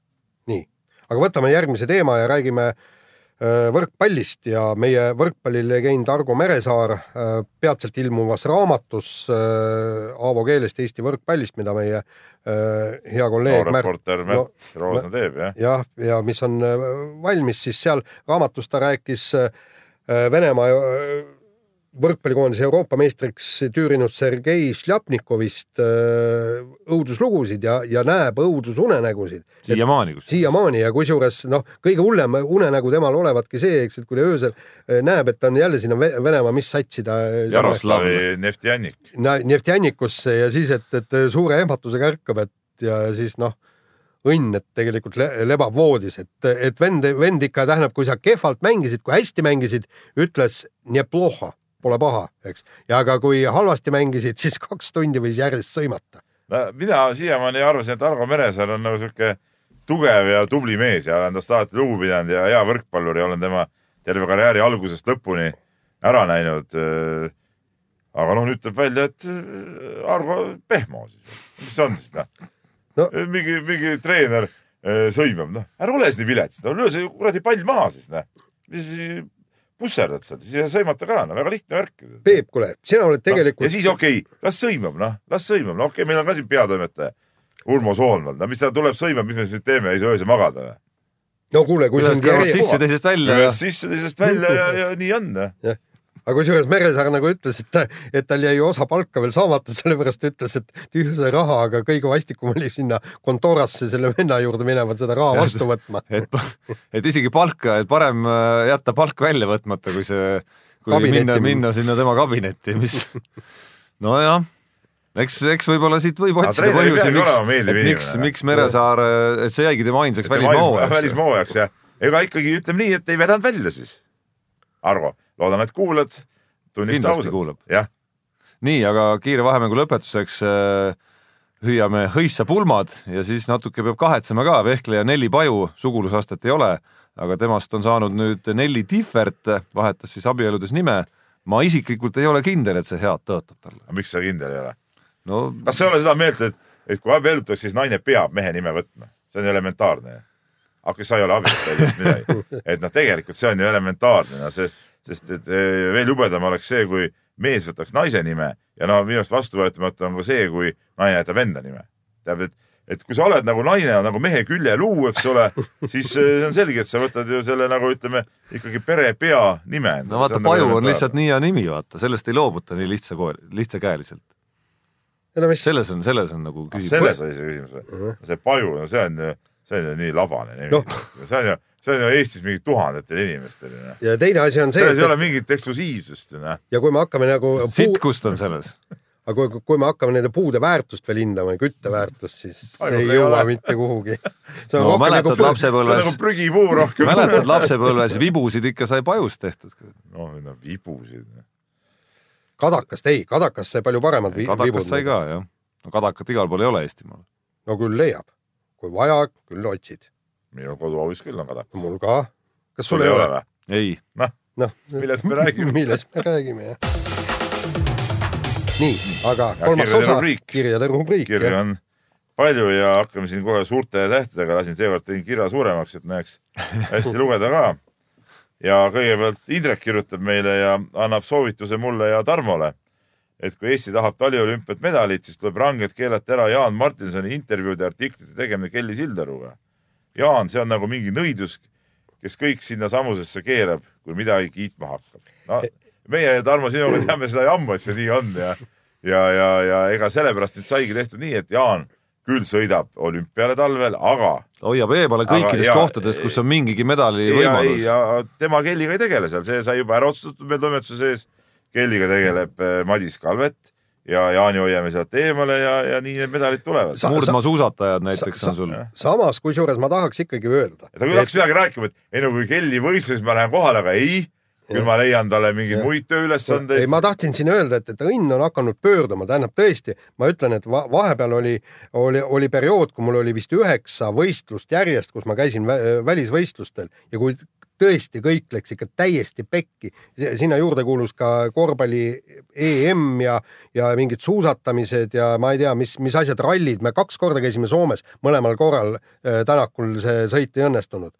S3: nii, aga võtame järgmise teema ja räägime äh, võrkpallist ja meie võrkpallilegend Argo Meresaar äh, peatselt ilmuvas raamatus äh, Aavo keelest Eesti võrkpallist, mida meie äh, hea
S5: no
S3: kolleeg Märt
S5: reporter Märt Roosna teeb jah.
S3: jah, ja mis on äh, valmis, siis seal raamatus ta rääkis äh, Venemaa äh, võrkpallikoondise Euroopa meistriks tüürinud Sergei Šljapnikovist äh, õuduslugusid ja, ja näeb õudusunenägusid.
S4: siiamaani kus.
S3: siiamaani ja kusjuures noh, kõige hullem unenägu temal olevatki see, eks, et kui ta öösel äh, näeb, et ta on jälle sinna Ve- Venemaa, mis satsi ta äh,
S5: Jaroslavi Neftjannik.
S3: Neftjannikusse ja siis, et, et suure ehmatusega ärkab, et ja siis noh, õnn, et tegelikult le lebab voodis, et, et vend, vend ikka tähendab, kui sa kehvalt mängisid, kui hästi mängisid, ütles neploha, pole paha, eks. ja aga kui halvasti mängisid, siis kaks tundi võis järjest sõimata.
S5: no mina siiamaani arvasin, et Argo Meresaar on nagu sihuke tugev ja tubli mees ja olen tast alati lugu pidanud ja hea võrkpallur ja olen tema terve karjääri algusest lõpuni ära näinud. aga noh, nüüd tuleb välja, et äh, Argo Pehmo siis, mis on siis noh
S3: No.
S5: no.? mingi, mingi treener äh, sõimab, noh, ära ole siis nii vilets, no löö see kuradi pall maha siis noh. mis pusserdad seal, siis ei saa sõimata ka, no väga lihtne värk.
S3: Peep, kuule, sina oled tegelikult
S5: ja siis okei okay,, las sõimab, noh, las sõimab, no okei okay,, meil on ka siin peatoimetaja Urmo Soonvald, no mis ta tuleb sõimab, mis me siis teeme, ei saa öösel magada või?
S3: no kuule, kui
S4: ühest
S3: sind
S4: kõrvast sisse, teisest välja ja
S5: ühest sisse, teisest välja ja, ja nii on. noh.
S3: Aga kusjuures Meresaar nagu ütles, et ta, et tal jäi osa palka veel saamata, sellepärast ta ütles, et tühja see raha, aga kõige vastikum oli sinna kontorasse selle venna juurde minema seda raha vastu võtma.
S4: et, et isegi palka, et parem äh, jätta palk välja võtmata, kui see, kui
S3: Kabinetti
S4: minna,
S3: minna.
S4: sinna tema kabinetti, mis nojah, eks, eks võib-olla siit võib otsida põhjusi, miks miks, miks Meresaar, et see jäigi tema ainsaks välismaa
S5: välismaahooajaks ja ega ikkagi ütleme nii, et ei vedanud välja siis. Argo, loodan, et kuulad.
S4: Kindlasti kuulab.
S5: jah,
S4: nii, aga kiire vahemängu lõpetuseks äh, hüüame hõissa pulmad ja siis natuke peab kahetsema ka, vehkleja Nelli Paju sugulusastet ei ole, aga temast on saanud nüüd Nelli Tihvert, vahetas siis abieludes nime. ma isiklikult ei ole kindel, et see head tõotab talle.
S5: miks sa kindel ei ole?
S4: no
S5: kas sa ei ole seda meelt, et, et kui abiellutakse, siis naine peab mehe nime võtma? see on elementaarne. aga sa ei ole abielus, sa ei tea midagi. et noh, tegelikult see on ju elementaarne, no see, sest et eh, veel jubedam oleks see, kui mees võtaks naise nime ja no minu arust vastuvõetamatu on ka see, kui naine jätab enda nime. tähendab, et, et kui sa oled nagu naine, nagu mehe küljeluu, eks ole, siis eh, see on selge, et sa võtad ju selle nagu ütleme ikkagi pere pea nime.
S4: no vaata, Paju on lihtsalt nii hea nimi, vaata, sellest ei loobuta nii lihtsa kool, lihtsakäeliselt.
S3: no mis,
S4: selles on, selles on nagu küsimus.
S5: selles oli see küsimus või? see Paju, no see on ju, see on ju nii labane nimi
S3: Noh.
S5: no.. see on ju, see on ju Eestis mingi tuhandetel inimestel noh.
S3: ja teine asi on see,
S5: selles ei ole
S3: et
S5: mingit eksklusiivsust ju noh.
S3: ja kui me hakkame nagu puu,
S4: sitkust on selles.
S3: aga kui, kui me hakkame nende puude väärtust veel hindama, kütteväärtust, siis
S5: Ainult
S3: ei jõua
S5: ole.
S3: mitte kuhugi.
S4: no mäletad
S5: see on
S4: lapsepõlves
S5: nagu, prügipuu rohkem.
S4: mäletad lapsepõlves vibusid ikka sai pajust tehtud.
S5: noh, no vibusid.
S3: kadakast ei, kadakast sai palju paremad vi-
S4: kadakas
S3: vibud.
S4: sai ka jah. no kadakat igal pool ei ole Eestimaal.
S3: no küll leiab, kui vaja, küll otsid.
S5: minu koduhoovis küll on kadakas.
S3: mul ka. kas
S5: sul ei ole? või?
S4: ei,
S3: noh,
S5: millest me räägime?
S3: millest me räägime, jah. nii, aga kolmas
S5: kirjade
S3: osa kirjade rubriik,
S5: kirju on palju ja hakkame siin kohe suurte tähtedega, lasin seekord tegin kirja suuremaks, et näeks hästi lugeda ka. ja kõigepealt Indrek kirjutab meile ja annab soovituse mulle ja Tarmole, et kui Eesti tahab taliolümpiat medalit, siis tuleb rangelt keelata ära Jaan Martinsoni intervjuude ja artiklite tegemine Kelly Sildaruga. Jaan, see on nagu mingi nõidus, kes kõik sinnasamusesse keerab, kui midagi kiitma hakkab no,. meie, Tarmo, sinuga teame seda ammu, et see nii on ja, ja, ja, ja ega sellepärast nüüd saigi tehtud nii, et Jaan küll sõidab olümpiale talvel, aga
S4: hoiab eemale
S5: ja-
S4: kohtadest, kus on mingigi medali võimalus.
S5: ja tema Kelliga ei tegele seal, see sai juba ära otsustatud meil toimetuse sees. Kelliga tegeleb eh, Madis Kalvet ja Jaani hoiame sealt eemale ja, ja nii need medalid tulevad.
S3: Sa-
S4: murdmaasuusatajad näiteks
S3: sa-
S4: on sul.
S3: samas, kusjuures ma tahaks ikkagi öelda.
S5: ta küll hakkas midagi rääkima, et ei no kui Kelly võistluses ma lähen kohale, aga ei, küll ma leian talle mingeid muid
S3: ei,
S5: tööülesandeid.
S3: ma tahtsin siin öelda, et, et õnn on hakanud pöörduma, tähendab tõesti, ma ütlen, et va vahepeal oli, oli, oli periood, kui mul oli vist üheksa võistlust järjest, kus ma käisin vä välisvõistlustel ja kui tõesti kõik läks ikka täiesti pekki, sinna juurde kuulus ka korvpalli EM ja, ja mingid suusatamised ja ma ei tea, mis, mis asjad, rallid, me kaks korda käisime Soomes, mõlemal korral äh, Tänakul see sõit ei õnnestunud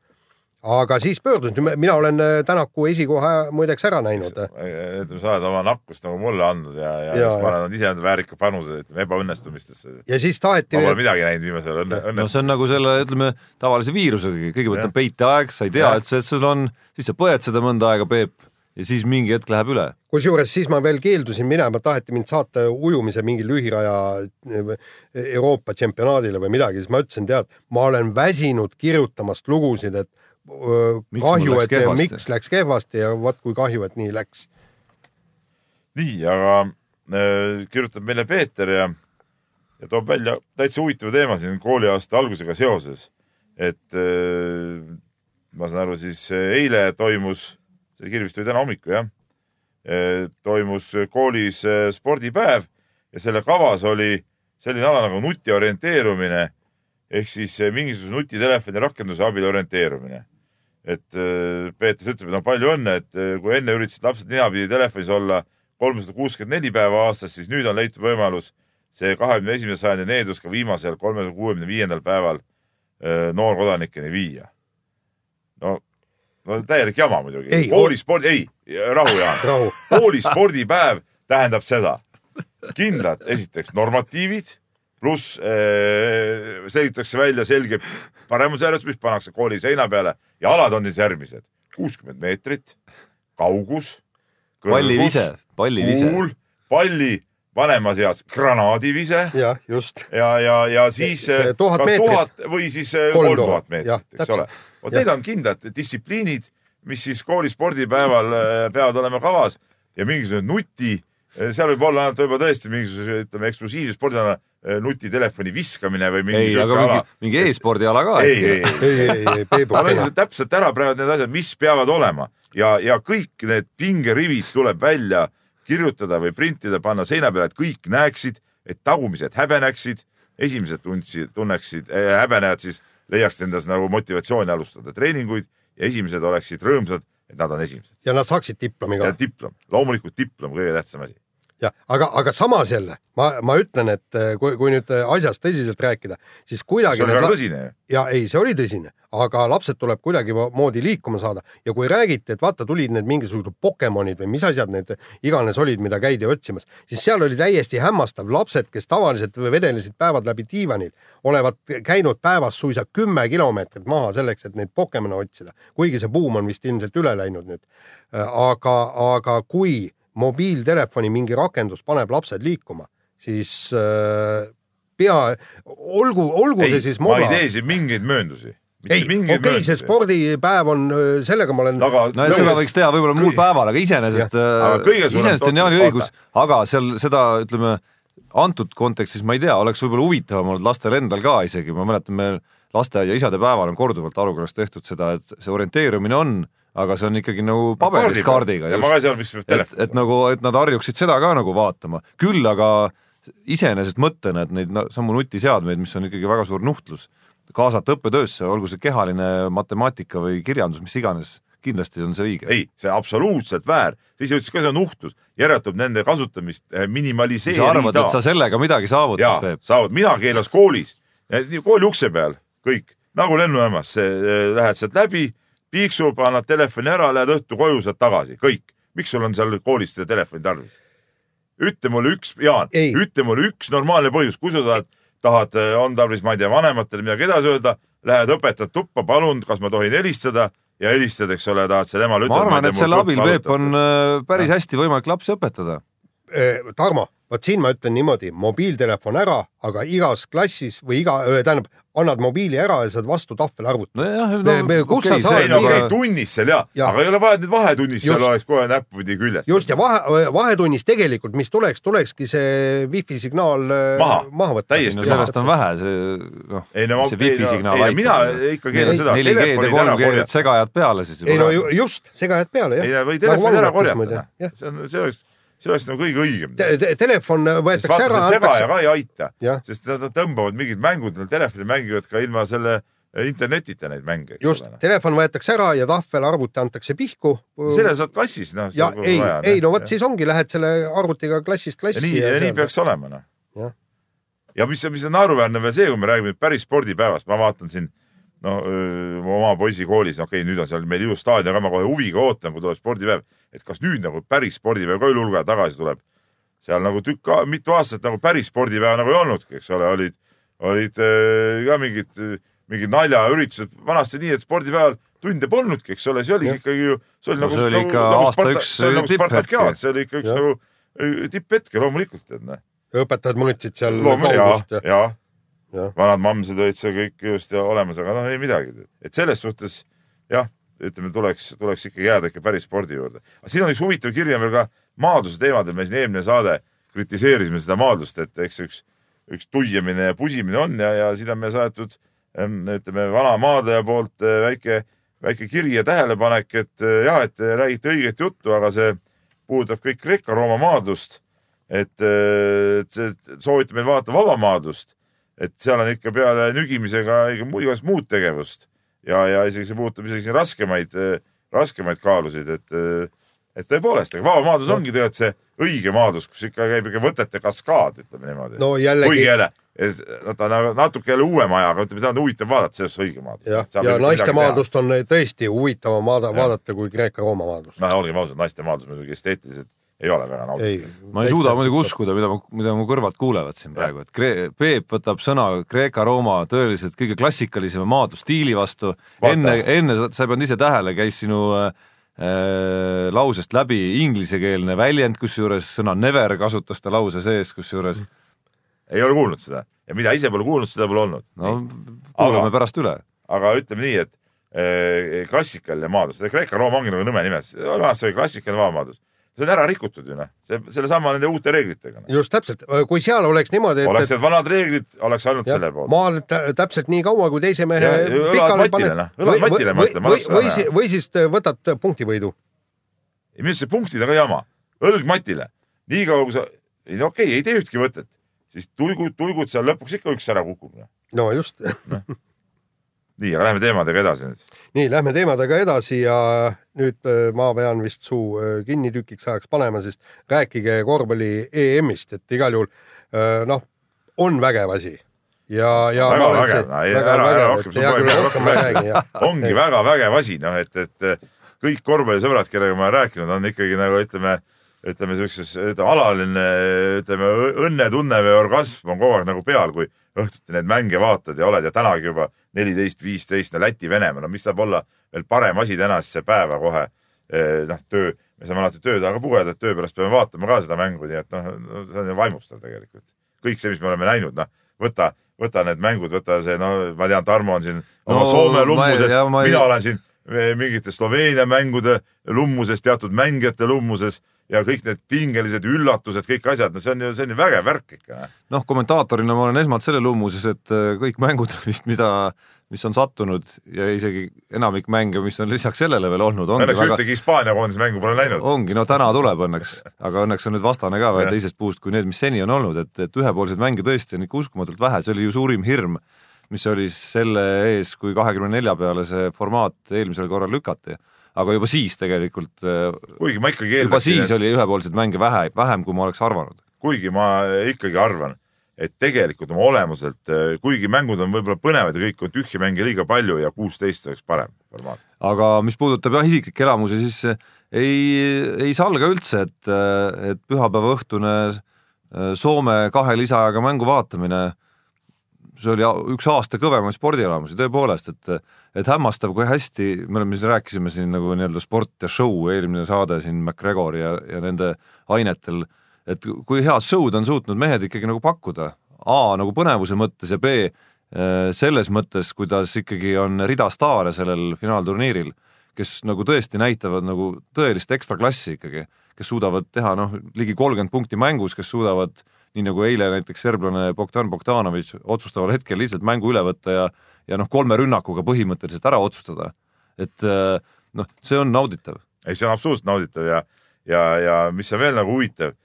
S3: aga siis pöördunud, mina olen äh, Tänaku esikoha muideks ära näinud.
S5: ütleme, sa oled oma nakkust nagu mulle andnud ja, ja,
S3: Ja,
S5: ja ma olen andnud ise enda väärika panuse ütleme ebaõnnestumistesse.
S3: ja siis taheti
S5: ma pole midagi näinud viimasel õnne,
S4: no
S5: õnnestumist.
S4: see on nagu selle, ütleme, tavalise viirusega, kõigepealt on peiteaeg, sa ei tea, et sul on, siis sa põed seda mõnda aega, Peep, ja siis mingi hetk läheb üle.
S3: kusjuures siis ma veel keeldusin minema, taheti mind saata ujumise mingi lühiraja eh, Euroopa tšempionaadile või midagi, siis ma ütlesin, tead, ma olen väsinud kirjutamast lugusid, et kahju, et
S4: kehvasti?
S3: miks läks kehvasti ja vot kui kahju, et nii läks.
S5: nii, aga äh, kirjutab meile Peeter ja, ja toob välja täitsa huvitava teema siin kooliaasta algusega seoses. et äh, ma saan aru, siis äh, eile toimus, see kiri vist oli täna hommikul jah, toimus koolis äh, spordipäev ja selle kavas oli selline ala nagu nutiorienteerumine ehk siis äh, mingisuguse nutitelefoni rakenduse abil orienteerumine et äh, Peeter ütleb, et no palju õnne, et äh, kui enne üritasid lapsed ninapidi telefonis olla kolmsada kuuskümmend neli päeva aastas, siis nüüd on leitud võimalus see kahekümne esimese sajandi needus ka viimasel kolmesaja kuuekümne viiendal päeval äh, noorkodanikeni viia. no, no täielik jama muidugi koolispordi, ei, rahu Jaan. koolispordipäev tähendab seda, kindlad esiteks normatiivid pluss äh, selgitatakse välja selge paremusjärjestus, mis pannakse kooli seina peale ja alad on siis järgmised. kuuskümmend meetrit, kaugus,
S4: pallivise, pallivise.
S5: kuul, palli vanemas eas granaadivise
S3: jah, just.
S5: ja, ja, ja siis
S3: See
S5: eh,
S3: tuhat meetrit.
S5: tuhat või siis eh,
S3: Kolm tuhat,
S5: meetrit, eks ole vot need on kindlad distsipliinid, mis siis kooli spordipäeval eh, peavad olema kavas ja mingisugune nuti seal võib olla ainult võib-olla tõesti mingisuguse ütleme eksklusiivse spordina nutitelefoni viskamine või mingi
S4: ei, aga mingi, mingi e-spordiala ka.
S5: ei, ei, ei,
S3: ei, ei, ei, Peebu,
S5: täpselt ära praegu need asjad, mis peavad olema ja, ja kõik need pingerivid tuleb välja kirjutada või printida, panna seina peale, et kõik näeksid, et tagumised häbeneksid, esimesed tundsid, tunneksid äh,, häbenejad siis leiaksid endas nagu motivatsiooni alustada treeninguid ja esimesed oleksid rõõmsad, et nad on esimesed
S3: ja nad saaksid diplomi
S5: ja
S3: ka.
S5: diplom, loomulikult diplom kõige tähtsam asi.
S3: jah, aga, aga samas jälle ma, ma ütlen, et eh, kui, kui nüüd asjast tõsiselt rääkida, siis kuidagi
S5: see
S3: need
S5: väga tõsine
S3: ja ei, see oli tõsine, aga lapsed tuleb kuidagimoodi liikuma saada. Ja kui räägiti, et vaata, tulid need mingisugused Pokemonid või mis asjad need iganes olid, mida käidi otsimas, siis seal oli täiesti hämmastav, lapsed, kes tavaliselt vedelesid päevad läbi diivanil, olevat käinud päevas suisa kümme kilomeetrit maha selleks, et neid Pokemone otsida, kuigi see buum on vist ilmselt üle läinud nüüd. aga, aga kui mobiiltelefoni mingi rakendus paneb lapsed liikuma, siis äh, pea, olgu, olgu
S5: ei
S3: see siis,
S5: ma ei
S3: moda
S5: tee siin mingeid mööndusi.
S3: ei, okei okay,, see spordipäev on, sellega ma olen.
S5: aga
S4: no seda võiks teha võib-olla muul päeval, aga iseenesest,
S5: Aga kõige suurem
S4: iseenesest on
S5: totrus-
S4: õigus, aga seal seda, ütleme, antud kontekstis ma ei tea, oleks võib-olla huvitavam olnud lastel endal ka isegi, ma mäletan, meil lasteaia isade päeval on korduvalt Arukelas tehtud seda, et see orienteerumine on, aga see on ikkagi nagu paberist kaardiga.
S5: ja seal, mis peab
S4: et,
S5: telefon
S4: et nagu, et nad harjuksid seda ka nagu vaatama, küll aga iseenesest mõttena, et neid na- samu nutiseadmeid, mis on ikkagi väga suur nuhtlus, kaasata õppetöösse, olgu see kehaline matemaatika või kirjandus, mis iganes, kindlasti on see õige.
S5: ei, see absoluutselt väär, siis ütles ka see on nuhtlus, järelikult nende kasutamist eh,
S4: kui sa arvad,
S5: minimaliseerida
S4: et sa. sellega midagi saavutad,
S5: jaa
S4: Peep,,
S5: saavad, mina keelas koolis, kooli ukse peal kõik nagu lennujaamas, lähed sealt läbi, piiksub, annad telefoni ära, lähed õhtu koju, saad tagasi, kõik. miks sul on seal koolis seda telefoni tarvis? ütle mulle üks, Jaan, ütle mulle üks normaalne põhjus, kui sa tahad, tahad, on tarvis, ma ei tea, vanematele midagi edasi öelda, lähed õpetad tuppa, palun, kas ma tohin helistada ja helistad, eks ole, tahad selle emale
S4: ma arvan, et selle abil, Peep, on äh, päris hästi võimalik lapsi õpetada.
S3: Eh, Tarmo, vot siin ma ütlen niimoodi, mobiiltelefon ära, aga igas klassis või iga, tähendab, annad mobiili ära ja saad vastu tahvelarvuti.
S4: nojah,
S3: Me- me- kus sa saad
S5: ei no
S3: Aga-
S5: tunnis seal ja,
S3: Jaa.
S5: aga ei ole vaja, et need vahetunnis seal
S3: Just.
S5: oleks kohe näppudi küljes.
S3: just ja vahe, vahetunnis tegelikult, mis tuleks, tulekski see wifi signaal
S5: Maha.
S3: maha võtta.
S5: Täiesti
S4: no sellest on vähe, see noh,
S5: ei no
S4: see wifi signaal
S5: ei, no, mina ikka keelan seda,
S4: 4G-d ja
S5: telefonid ära
S4: 3G-d
S5: korjata.
S4: segajad peale siis
S3: ei no just, segajad peale
S5: ei
S3: jah.
S5: no või telefonid ära korjata. see on, see oleks, see oleks nagu kõige õigem.
S3: telefon
S5: sest
S3: võetakse ära
S5: segaja ka ei aita sest nad tõmbavad mingid mängud, nad telefoni mängivad ka ilma selle internetita neid mänge.
S3: just, telefon võetakse ära ja tahvelarvuti antakse pihku.
S5: selle saad klassis, noh.
S3: ja ei, ei no vot. siis ongi, lähed selle arvutiga klassist klassi.
S5: nii, ja nii peaks olema, noh ja mis, mis on naeruväärne veel see, kui me räägime päris spordipäevast, ma vaatan siin no öö, oma poisi koolis, okei okay,, nüüd on seal meil ilus staadion ka, ma kohe huviga ootan, kui tuleb spordipäev, et kas nüüd nagu päris spordipäev ka üle tagasi tuleb. seal nagu tükk, mitu aastat nagu päris spordipäeva nagu ei olnudki, eks ole, olid, olid öö, ka mingid, mingid naljaüritused, vanasti nii, et spordipäeval tunde polnudki, eks ole, see oligi
S3: Jah.
S5: ikkagi ju, see oli
S4: No
S5: nagu,
S4: see oli
S5: nagu,
S4: ikka
S5: nagu
S4: aasta
S5: Sparta-
S4: üks
S5: nagu. Spartakiaad, see oli ikka üks
S3: Jah.
S5: nagu öö, tipphetke loomulikult, tead näe.
S3: õpetajad mõõtsid seal
S5: ja
S3: ja,
S5: ja. Vanad mammsed olid seal kõik ja olemas, aga noh, ei midagi. et selles suhtes jah, ütleme, tuleks, tuleks ikkagi jääda ikka päris spordi juurde. aga siin on üks huvitav kiri on veel ka maadluse teemadel, me siin eelmine saade kritiseerisime seda maadlust, et eks üks, üks tuiamine ja pusimine on ja, ja siin on meile saadetud em, ütleme vana maadleja poolt eh, väike, väike kiri ja tähelepanek, et eh, jah, et te räägite õiget juttu, aga see puudutab kõik Kreeka-Rooma maadlust. et, et see soovite meil vaadata vabamaadlust, et seal on ikka peale nügimisega igast muud tegevust ja, ja isegi see puudutab isegi raskemaid, raskemaid kaalusid, et, et tõepoolest, aga vabamaadlus ongi tegelikult see õige maadlus, kus ikka käib ikka võtete kaskaad, ütleme niimoodi
S3: no jällegi
S5: jälle, ta on nagu natuke jälle uuem aja, aga ütleme, seda on huvitav vaadata, see on õige maadlus.
S3: jah, ja naiste maadlust on tõesti huvitavam vaada- vaadata kui Kreeka-Rooma maadlust.
S5: noh, olgem ausad, naiste maadlus muidugi esteetiliselt ei ole väga nauditav.
S4: ma ei suuda muidugi uskuda, mida mida mu kõrvad kuulevad siin praegu, et Kre-, Peep võtab sõna Kreeka-Rooma tõeliselt kõige klassikalisema maadlusstiili vastu. Enne, enne sa ei pannud ise tähele, käis sinu äh, äh, lausest läbi inglisekeelne väljend, kusjuures sõna never kasutas ta lause sees, kusjuures
S5: ei ole kuulnud seda ja mida ise pole kuulnud, seda pole olnud.
S4: no kuulame pärast üle.
S5: aga ütleme nii, et eh, klassikaline maadlus, Kreeka-Rooma ongi nagu nõme nimetus, vanasti oli klassikaline vabamaadlus. See on ära rikutud ju noh, see sellesama nende uute reeglitega no..
S3: just täpselt, kui seal oleks niimoodi,
S5: oleks need vanad reeglid, oleks ainult selle
S3: et
S5: poolt.
S3: maal tä- täpselt nii kaua, kui teise mehe
S5: Ja- ja õlad matile, noh. õlad matile, ma
S3: või,
S5: ma
S3: või, või, si- või siis võtad punktivõidu.
S5: minu arust see punktidega jama, õlg matile, niikaua kui sa, ei no okei okay,, ei tee ühtki võtet, siis tuigud, tuigud seal lõpuks ikka üks ära kukub.
S3: no just.
S5: nii, aga lähme teemadega edasi nüüd.
S3: nii, lähme teemadega edasi ja nüüd äh, ma pean vist suu äh, kinni tükiks ajaks panema, sest rääkige korvpalli EM-ist, et igal juhul äh, noh, on vägev asi ja, ja.
S5: Väga vägev, ära- ära rohkem
S3: küll,
S5: spoilida,
S3: rohkem räägi,
S5: ongi väga vägev asi, noh, et, et kõik korvpallisõbrad, kellega ma olen rääkinud, on ikkagi nagu ütleme, ütleme siukses, alaline, ütleme õnnetunne või orgasm on kogu aeg nagu peal, kui õhtuti neid mänge vaatad ja oled ja tänagi juba neliteist, viisteist, no Läti-Venemaa, no mis saab olla veel parem asi tänasesse päeva kohe. noh, töö, me saame alati töö taga pugeda, et töö pärast peame vaatama ka seda mängu, nii et noh, see on ju vaimustav tegelikult. kõik see, mis me oleme näinud, noh, võta, võta need mängud, võta see, no ma tean, Tarmo on siin oma
S4: No
S5: Soome lummuses,
S4: ma ei-
S5: mina olen siin eh, mingite Sloveenia mängude lummuses, teatud mängijate lummuses ja kõik need pingelised üllatused, kõik asjad, no see on ju, see on ju vägev värk ikka.
S4: noh, kommentaatorina ma olen esmalt selle lummuses, et äh, kõik mängud vist, mida, mis on sattunud ja isegi enamik mänge, mis on lisaks sellele veel olnud,
S5: Õnneks
S4: väga,
S5: ühtegi Hispaania koondise mängu pole näinud.
S4: ongi, no täna tuleb õnneks, aga õnneks on nüüd vastane ka veel teisest puust kui need, mis seni on olnud, et, et ühepoolseid mänge tõesti on ikka uskumatult vähe, see oli ju suurim hirm, mis oli selle ees, kui kahekümne nelja peale see formaat eelmisel korral lükati. Aga juba siis tegelikult,
S5: kuigi ma ikkagi
S4: juba siis oli ühepoolseid mänge vähe, vähem, kui ma oleks arvanud.
S5: kuigi ma ikkagi arvan, et tegelikult oma olemuselt, kuigi mängud on võib-olla põnevad ja kõik on tühje mänge liiga palju ja kuusteist oleks parem formaat.
S4: aga mis puudutab jah isiklikke elamusi, siis eh, ei, ei salga üldse, et, et pühapäeva õhtune Soome kahe lisaajaga mängu vaatamine, see oli üks aasta kõvemaid spordielamusi tõepoolest, et et hämmastav, kui hästi, me oleme siin, rääkisime siin nagu nii-öelda sport ja show, eelmine saade siin McGregori ja, ja nende ainetel, et kui head show'd on suutnud mehed ikkagi nagu pakkuda, A nagu põnevuse mõttes ja B eh, selles mõttes, kuidas ikkagi on rida staare sellel finaalturniiril, kes nagu tõesti näitavad nagu tõelist ekstraklassi ikkagi, kes suudavad teha noh, ligi kolmkümmend punkti mängus, kes suudavad nii nagu eile näiteks serblane Bogdan Bogdanovitš otsustaval hetkel lihtsalt mängu üle võtta ja ja noh, kolme rünnakuga põhimõtteliselt ära otsustada. et eh, noh, see on nauditav.
S5: ei, see on absoluutselt nauditav ja, ja, ja mis on veel nagu huvitav,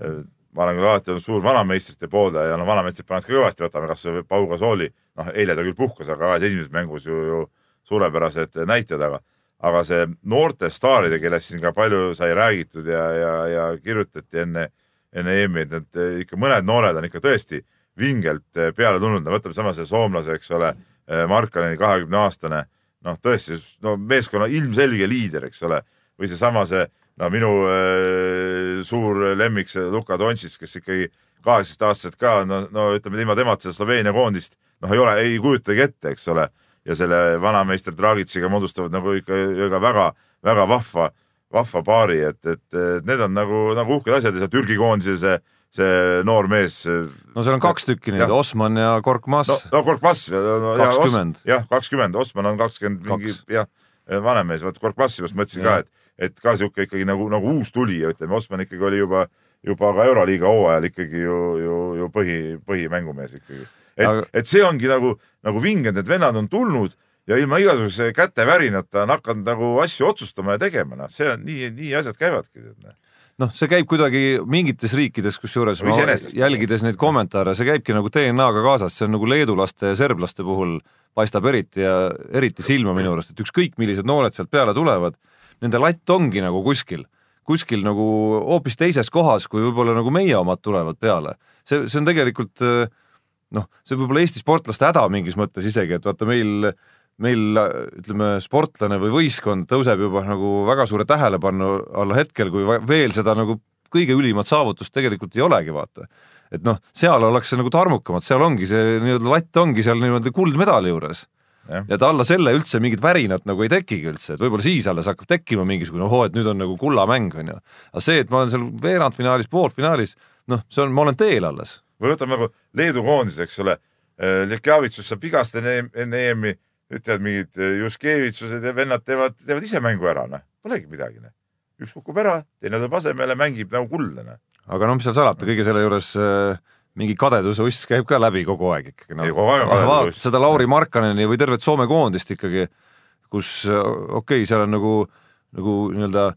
S5: ma olen küll alati olnud suur vanameistrite pooldaja ja no vanameistrid panevad ka kõvasti, võtame kasvõi Pau Gasooli, noh eile ta küll puhkas, aga kahes esimeses mängus ju, ju suurepärased näited, aga aga see noorte staaride, kellest siin ka palju sai räägitud ja, ja, ja kirjutati enne, enne EM-i, et need ikka mõned noored on ikka tõesti vingelt eh, peale tulnud, no võtame sama see soomlase, eks ole, Markaneni kahekümne aastane, noh tõesti, no meeskonna ilmselge liider, eks ole, või seesama see, no minu äh, suur lemmik, see Luka Dontšis, kes ikkagi kaheksateistaastased ka, no, no ütleme ilma temata seda Sloveenia koondist, noh ei ole, ei kujutagi ette, eks ole, ja selle vanameister Dragitšiga moodustavad nagu ikka, ikka väga, väga vahva, vahva paari, et, et need on nagu, nagu uhked asjad ja see Türgi koondise see, see noor mees.
S4: no seal on kaks tükki neid. Osman ja Korkmaz
S5: no, no Korkmaz.
S4: 20.
S5: jah, kakskümmend, Osman on kakskümmend mingi jah, vanem mees, vot Korkmazi just mõtlesin ka,
S4: Jah.
S5: et, et ka sihuke ikkagi nagu, nagu uus tulija, ütleme, Osman ikkagi oli juba, juba ka Euroliiga hooajal ikkagi ju, ju, ju põhi, põhimängumees ikkagi. et
S4: Aga-,
S5: et see ongi nagu, nagu vinged, need vennad on tulnud ja ilma igasuguse kätevärinata on hakanud nagu asju otsustama ja tegema, noh, see on nii, nii asjad käivadki.
S4: noh, see käib kuidagi mingites riikides, kusjuures jälgides neid kommentaare, see käibki nagu DNA-ga kaasas, see on nagu leedulaste ja serblaste puhul paistab eriti ja eriti silma minu arust, et ükskõik millised noored sealt peale tulevad, nende latt ongi nagu kuskil, kuskil nagu hoopis teises kohas, kui võib-olla nagu meie omad tulevad peale. see, see on tegelikult noh, see võib olla Eesti sportlaste häda mingis mõttes isegi, et vaata meil meil ütleme, sportlane või võistkond tõuseb juba nagu väga suure tähelepanu alla hetkel, kui veel seda nagu kõige ülimat saavutust tegelikult ei olegi, vaata. et noh, seal ollakse nagu tarmukamad, seal ongi see nii-öelda latt ongi seal niimoodi kuldmedali juures. Ja et alla selle üldse mingit värinat nagu ei tekigi üldse, et võib-olla siis alles hakkab tekkima mingisugune ohoo, et nüüd on nagu kullamäng onju. aga see, et ma olen seal veerandfinaalis, poolfinaalis, noh, see on, ma olen teel alles.
S5: või võtame nagu Leedu koondise, eks ole. Lekjavitsus saab vigast enne, enne EM-i, ütlevad mingid Juskevitsused ja vennad teevad, teevad ise mängu ära, noh, polegi midagi, noh. üks kukub ära, teine tuleb asemele, mängib nagu kuldne.
S4: aga no mis seal salata, kõige selle juures äh, mingi kadeduse uss käib ka läbi kogu aeg ikkagi no. Vaata seda Lauri Markkaneni või tervet Soome koondist ikkagi, kus äh, okei okay,, seal on nagu, nagu nii-öelda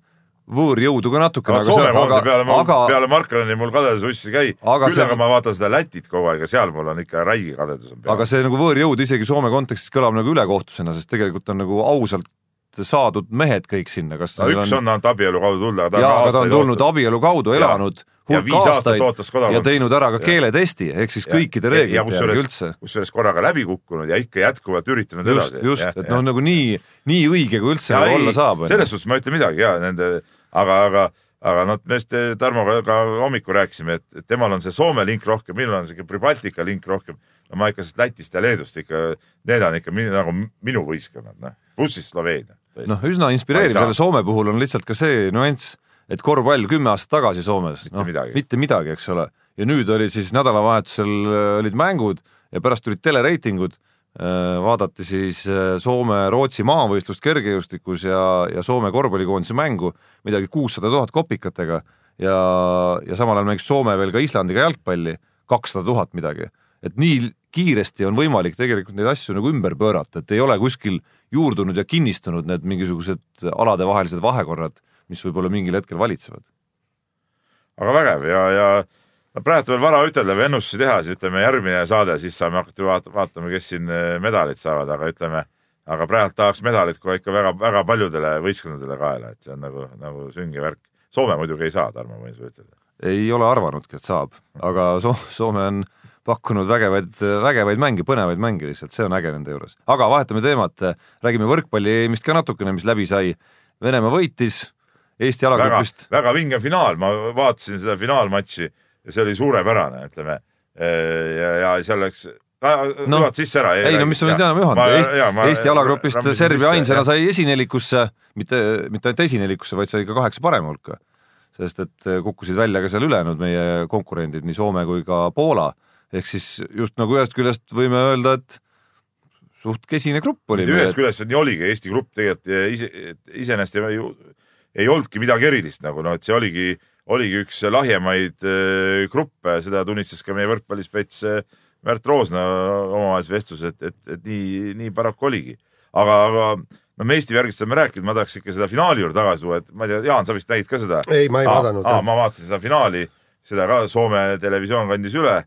S4: võõrjõudu ka natukene,
S5: aga Soome koondise
S4: aga,
S5: peale,
S4: aga
S5: peale Markaneni mul kadedus ussi ei käi, küll
S4: see-
S5: aga ma vaatan seda Lätit kogu aeg ja seal mul on ikka räige kadedus on peal.
S4: aga see nagu võõrjõud isegi Soome kontekstis kõlab nagu ülekohtusena, sest tegelikult on nagu ausalt saadud mehed kõik sinna, kas
S5: no üks on andnud abielu kaudu tulla, aga ta on
S4: on
S5: aastaid
S4: tulnud
S5: ootas.
S4: abielu kaudu, elanud
S5: Ja
S4: hulk
S5: viis aastat ootas
S4: ja
S5: kodakondsust.
S4: teinud ära ka
S5: Ja.
S4: keeletesti, ehk siis
S5: Ja-
S4: kõikide
S5: ja
S4: reeglite järgi üldse.
S5: kusjuures korraga läbi kukkunud ja ikka jätkuvalt üritanud
S4: just,
S5: edasi.
S4: just, et noh, nagu nii, nii õige kui üldse nagu olla saab.
S5: selles suhtes ma ei ütle midagi ja nende, aga, aga, aga noh, me just Tarmoga ka hommikul rääkisime, et temal on see Soome link rohkem, minul on siuke Pribaltika link rohkem. no ma ikka Lätist ja Leedust ikka, need on ikka minu, nagu minu võistkonnad, noh, pluss siis Sloveenia.
S4: noh, üsna inspireeriv
S5: ei
S4: selle Soome puhul on lihtsalt ka see nüanss, et korvpall kümme aastat tagasi Soomes, noh mitte midagi, eks ole. ja nüüd olid siis nädalavahetusel äh, olid mängud ja pärast tulid telereitingud, vaadati siis äh, Soome-Rootsi maavõistlust kergejõustikus ja, ja Soome korvpallikoondise mängu, midagi kuussada tuhat kopikatega ja, ja samal ajal mängis Soome veel ka Islandiga jalgpalli, kakssada tuhat midagi. et nii kiiresti on võimalik tegelikult neid asju nagu ümber pöörata, et ei ole kuskil juurdunud ja kinnistunud need mingisugused aladevahelised vahekorrad, mis võib-olla mingil hetkel valitsevad.
S5: aga vägev ja, ja no praegu veel vara ütelda või ennustusi teha, siis ütleme järgmine saade, siis saame hakata vaat- vaatama, kes siin eh, medalid saavad, aga ütleme, aga praegu tahaks medalit kohe ikka väga-väga paljudele võistkondadele kaela, et see on nagu, nagu sünge värk. Soome muidugi ei saa, Tarmo, võin sulle ütelda.
S4: ei ole arvanudki, et saab, aga so Soome on pakkunud vägevaid, vägevaid mänge, põnevaid mänge lihtsalt, see on äge nende juures. aga vahetame teemat, räägime võrkpalli EM-ist ka natukene, mis läbi sai. Venemaa võitis, Eesti jalagrupist,,
S5: väga vinge finaal, ma vaatasin seda finaalmatši ja see oli suurepärane, ütleme. ja, ja seal läks,
S4: No,
S5: juhad sisse ära.
S4: ei no mis sa nüüd enam juhanud, Eesti, Eesti jalagrupist Serbia ainsana sai esinelikusse, mitte, mitte ainult esinelikusse, vaid sai ka kaheksa parema hulka. sest et kukkusid välja ka seal ülejäänud meie konkurendid, nii Soome kui ka Poola. ehk siis just nagu ühest küljest võime öelda, et suht kesine grupp oli.
S5: ühest küljest nii oligi, Eesti grupp tegelikult ise, iseenesest ei, ei olnudki midagi erilist nagu noh, et see oligi, oligi üks lahjemaid eh, gruppe, seda tunnistas ka meie võrkpallispets eh, Märt Roosna omavahelises vestluses, et, et, et nii, nii paraku oligi. aga, aga no me Eesti värgist oleme rääkinud, ma tahaks ikka seda finaali juurde tagasi tuua, et ma ei tea, Jaan, sa vist nägid ka seda?
S3: ei, ma ei vaadanud.
S5: ma vaatasin seda finaali, seda ka Soome televisioon kandis üle.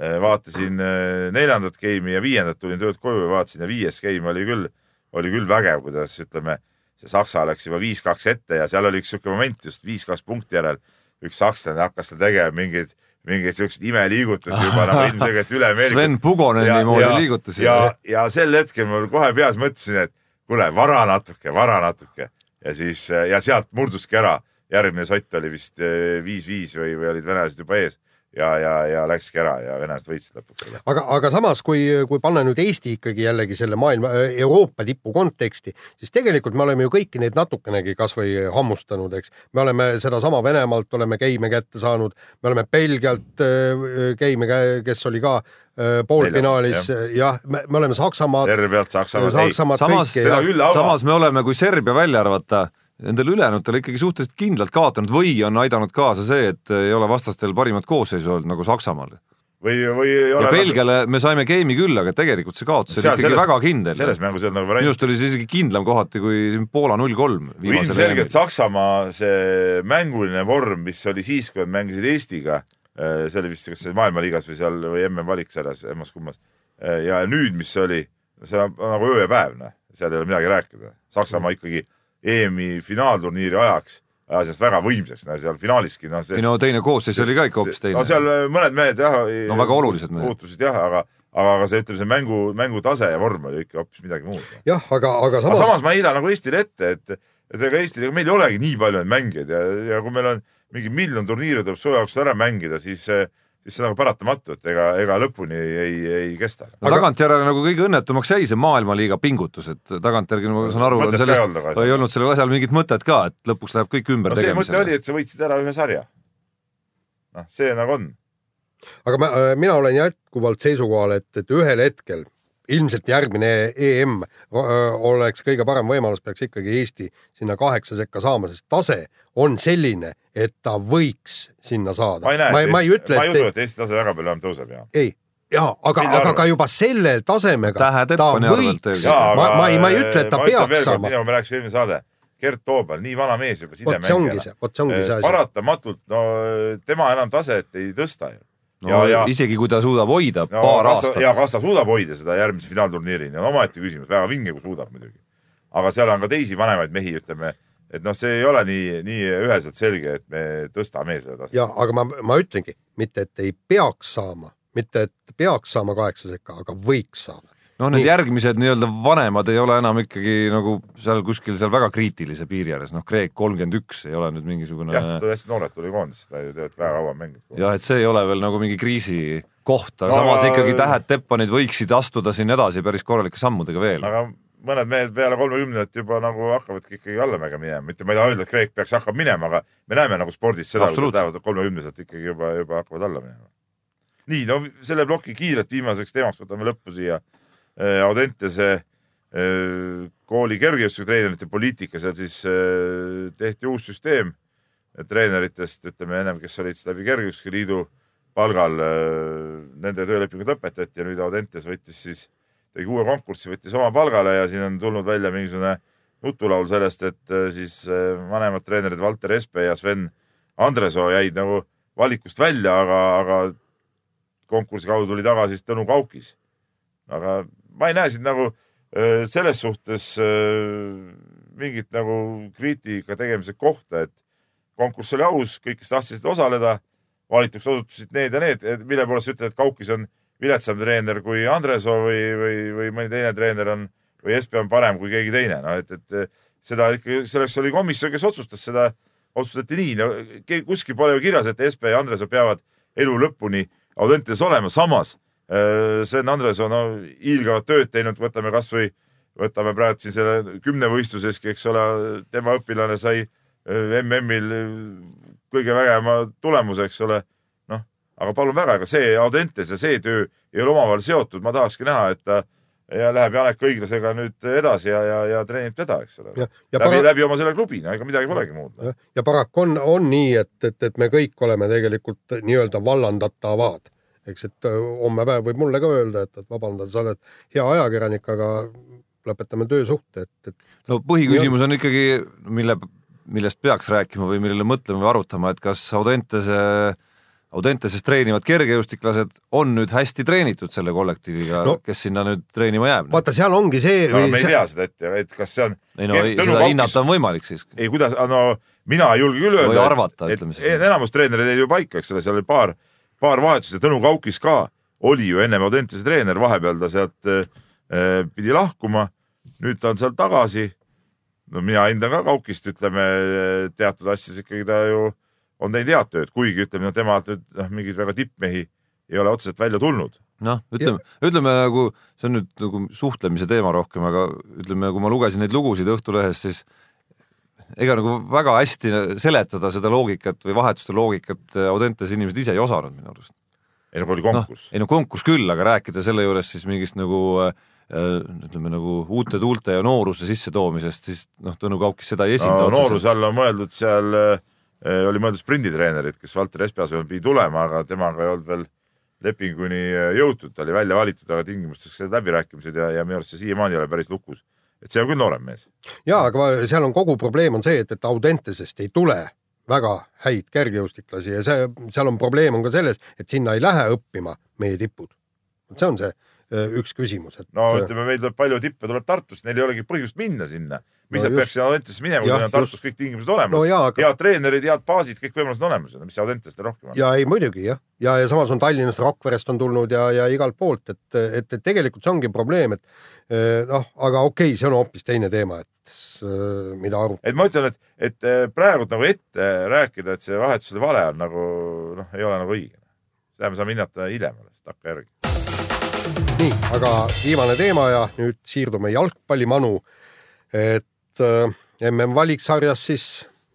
S5: vaatasin eh, neljandat game'i ja viiendat, tulin töölt koju ja vaatasin ja viies game oli küll, oli küll vägev, kuidas ütleme, see Saksa läks juba viis-kaks ette ja seal oli üks siuke moment just viis-kaks punkti järel. üks sakslane hakkas seal tegema mingeid, mingeid siukseid imeliigutusi juba nagu ilmselgelt üle Ameerika.
S4: Sven Pugoneni moodi liigutusi.
S5: ja, ja sel hetkel mul kohe peas mõtlesin, et kuule, vara natuke, vara natuke ja siis ja sealt murduski ära. järgmine sott oli vist eh, viis-viis või, või olid venelased juba ees ja, ja, ja läkski ära ja venelased võitsid lõpuks selle.
S3: aga, aga samas, kui, kui panna nüüd Eesti ikkagi jällegi selle maailma, Euroopa tipu konteksti, siis tegelikult me oleme ju kõiki neid natukenegi kasvõi hammustanud, eks. me oleme sedasama Venemaalt oleme geime kätte saanud, me oleme Belgialt äh, geime, kes oli ka äh, poolfinaalis, jah, me, me oleme Saksamaad,
S5: Serbialt, Saksamaalt,
S3: Saksamaad
S4: samas,
S3: ja
S5: küll, aga-
S4: samas me oleme, kui Serbia välja arvata, nendel ülejäänutel ikkagi suhteliselt kindlalt kaotanud või on aidanud kaasa see, et ei ole vastastel parimat koosseisu olnud nagu Saksamaal.
S5: või, või ei
S4: ja
S5: ole.
S4: Belgiale me saime game'i küll, aga tegelikult see kaotus oli ikkagi
S5: selles-
S4: väga kindel.
S5: selles mängus ei olnud nagu
S4: minu
S5: varianti.
S4: arust oli see isegi kindlam kohati kui Poola null kolm.
S5: ilmselgelt Saksamaa see mänguline vorm, mis oli siis, kui nad mängisid Eestiga, see oli vist kas maailmaliigas või seal või MM valiksarjas, emmas-kummas. ja nüüd, mis see oli, see on nagu öö ja päev, noh, seal ei ole midagi rääkida. Saksamaa ikkagi EM-i finaalturniiri ajaks ajas ennast väga võimsaks, no seal finaaliski, noh see
S4: ei no teine koosseis oli ka ikka hoopis teine
S5: no. seal mõned mehed jah.
S4: No väga olulised mehed.
S5: muutusid jah, aga, aga, aga see, ütleme, see mängu, mängutase ja vorm oli ikka hoopis midagi muud.
S3: jah, aga, aga
S5: aga
S3: samas,
S5: samas ma ei heida nagu Eestile ette, et, et ega Eestil, ega meil ei olegi nii palju neid mängijaid ja, ja kui meil on mingi miljon turniiri tuleb su jaoks ära mängida, siis, siis see on nagu paratamatu, et ega, ega lõpuni ei, ei, ei kesta.
S4: no
S3: Aga-
S4: tagantjärele nagu kõige õnnetumaks jäi see maailmaliiga pingutus, et tagantjärgi ma saan aru,
S5: ei
S4: sellest
S5: olnud, aga-,
S4: ei olnud sellel asjal mingit mõtet ka, et lõpuks läheb kõik ümber
S5: no see mõte oli,
S4: tegemisele.
S5: et sa võitsid ära ühe sarja. noh, see nagu on.
S3: aga ma, mina olen jätkuvalt seisukohal, et, et ühel hetkel ilmselt järgmine EM oleks kõige parem võimalus, peaks ikkagi Eesti sinna kaheksa sekka saama, sest tase on selline, et ta võiks sinna saada.
S5: ma ei näe,
S3: ma, ma ei ütle,
S5: ma ei usu,
S3: et
S5: Eesti tase väga palju enam tõuseb ja.
S3: ei, ja aga, aga ka juba sellel tasemega
S4: Tähe
S3: ta võiks, ma, ma ei, ma ei ütle, et ta peaks saama
S5: nii nagu me rääkisime eelmine saade, Gert Toobal, nii vana mees juba
S3: vot see ongi see,
S5: sidemängijana.
S3: vot see ongi see asi.
S5: paratamatult, no tema enam taset ei tõsta ju.
S4: No isegi kui ta suudab hoida
S5: no,
S4: paar
S5: kas,
S4: aastat
S5: ja kas ta suudab hoida seda järgmise finaalturniirini, on omaette küsimus, väga vinge, kui suudab muidugi. aga seal on ka teisi vanemaid mehi, ütleme, et noh, see ei ole nii, nii üheselt selge, et me tõstame seda taset.
S3: ja aga ma, ma ütlengi, mitte et ei peaks saama, mitte et peaks saama kaheksa sekka, aga võiks saada.
S4: No need
S3: Nii.
S4: järgmised nii-öelda vanemad ei ole enam ikkagi nagu seal kuskil seal väga kriitilise piiri ääres, noh, Kreek kolmkümmend üks ei ole nüüd mingisugune
S5: jah, ta hästi noored tuli koondisse, ta ju tegelikult väga kaua mänginud.
S4: jah, et see ei ole veel nagu mingi kriisi koht, aga
S5: No
S4: samas ikkagi tähed Teppanid võiksid astuda siin edasi päris korralike sammudega veel.
S5: aga mõned mehed peale kolmekümnendat juba nagu hakkavadki ikkagi allamäge minema, mitte ma ei taha öelda, et Kreek peaks hakkama minema, aga me näeme nagu spordis seda, kuidas lähevad kolmekümneselt ikkagi juba, juba hakkavad alla minema. nii, no selle ploki kiirelt viimaseks teemaks võtame lõppu siia. Audentese eh, kooli kergejõustikutreenerite poliitika, seal siis eh, tehti uus süsteem treeneritest, ütleme ennem, kes olid läbi Kergejõustiku Liidu palgal, nende töölepingud lõpetati ja nüüd Audentes võttis siis, tegi uue konkursi, võttis oma palgale ja siin on tulnud välja mingisugune nutulaul sellest, et siis vanemad treenerid Valter Espe ja Sven Andresoo jäid nagu valikust välja, aga, aga konkursi kaudu tuli tagasi siis Tõnu Kaukis. aga ma ei näe siin nagu selles suhtes mingit nagu kriitika tegemise kohta, et konkurss oli aus, kõik, kes tahtsid osaleda, valituks osutusid need ja need, mille poolest sa ütled, et Kaukis on viletsam treener kui Andresoo või, või, või mõni teine treener on või Espe on parem kui keegi teine, no et, et seda ikkagi, selleks oli komisjon, kes otsustas seda, otsustati nii. No,, kuskil pole ju kirjas, et Espe ja Andresoo peavad elu lõpuni Audentes olema, samas äh, Sven Andresoo, no hiilgavat tööd teinud, võtame kasvõi, võtame praegu siin selle kümnevõistluseski, eks ole, tema õpilane sai äh, MM-il äh, kõige vägevama tulemuse, eks ole. noh, aga palun väga, ega see Audentes ja see töö ei ole omavahel seotud, ma tahakski näha, et ta ja läheb Janek Õiglasega nüüd edasi ja, ja, ja treenib teda, eks ole läbi,
S3: para-
S5: läbi oma selle klubi, no ega midagi polegi muud.
S3: ja paraku on, on nii, et, et, et me kõik oleme tegelikult nii-öelda vallandatavad. eks, et äh, homme päev võib mulle ka öelda, et, et vabandada, sa oled hea ajakirjanik, aga lõpetame töösuhte, et, et
S4: no põhiküsimus on ikkagi, mille, millest peaks rääkima või millele mõtlema või arutama, et kas Audentese, Audenteses treenivad kergejõustiklased on nüüd hästi treenitud selle kollektiiviga
S3: No-
S4: kes sinna nüüd treenima jääb?
S3: vaata, seal ongi see
S5: no me ei
S3: see,
S5: tea seda ette, et kas see on.
S4: ei no ei, seda hinnata on võimalik siiski.
S5: ei, kuidas, no mina ei julge küll öelda.
S4: Või arvata, ütleme siis.
S5: enamus treenereid jäid ju paika, eks ole, seal oli paar, paar vahetust ja Tõnu Kaukis ka oli ju ennem Audentese treener, vahepeal ta sealt äh, pidi lahkuma. nüüd ta on seal tagasi. no mina hindan ka Kaukist, ütleme teatud asjades ikkagi ta ju on teinud head tööd, kuigi ütleme no, temalt nüüd noh, mingeid väga tippmehi ei ole otseselt välja tulnud.
S4: noh, ütleme, ütleme nagu see on nüüd nagu suhtlemise teema rohkem, aga ütleme, kui ma lugesin neid lugusid Õhtulehes, siis ega nagu väga hästi seletada seda loogikat või vahetuste loogikat Audentes inimesed ise ei osanud minu arust.
S5: ei no oli konkurss,
S4: ei no konkurss küll, aga rääkida selle juures siis mingist nagu äh, ütleme nagu uute tuulte ja nooruse sissetoomisest, siis noh, Tõnu Kaukis seda ei esinda
S5: no,. nooruse all on mõeldud seal, oli mõeldud sprinditreenerid, kes Valter Espe asemel pidi tulema, aga temaga ei olnud veel lepinguni äh, jõutud, ta oli välja valitud, aga tingimusteks läbirääkimised ja, ja minu arust see siiamaani ei ole päris lukus. Et see on küll noorem mees.
S3: ja aga seal on kogu probleem on see, et, et Audentesest ei tule väga häid kergejõustiklasi ja see, seal on probleem on ka selles, et sinna ei lähe õppima meie tipud. see on see üks küsimus, et
S5: no ütleme, meil tuleb palju tippe tuleb Tartust, neil ei olegi põhjust minna sinna. Mis
S3: No
S5: nad
S3: just.
S5: peaks sinna Audentesse minema, kui neil on Tartus kõik tingimused olemas
S3: no aga
S5: head treenerid, head baasid, kõik võimalused on olemas, mis Audentest rohkem on.
S3: ja ei muidugi jah, ja, ja samas on Tallinnast, Rakverest on tulnud ja, ja igalt poolt, et, et, et tegelikult see ongi probleem, et eh, noh, aga okei okay,, see on hoopis teine teema, et eh, mida arutada.
S5: et ma ütlen, et, et eh, praegu nagu ette rääkida, et see vahetus oli vale, on nagu noh, ei ole nagu õige. seda me saame hinnata hiljem alles, takkajärgi.
S3: nii, aga viimane teema ja nüüd siirdume jalgpallimanu. et äh, mm valiksarjas siis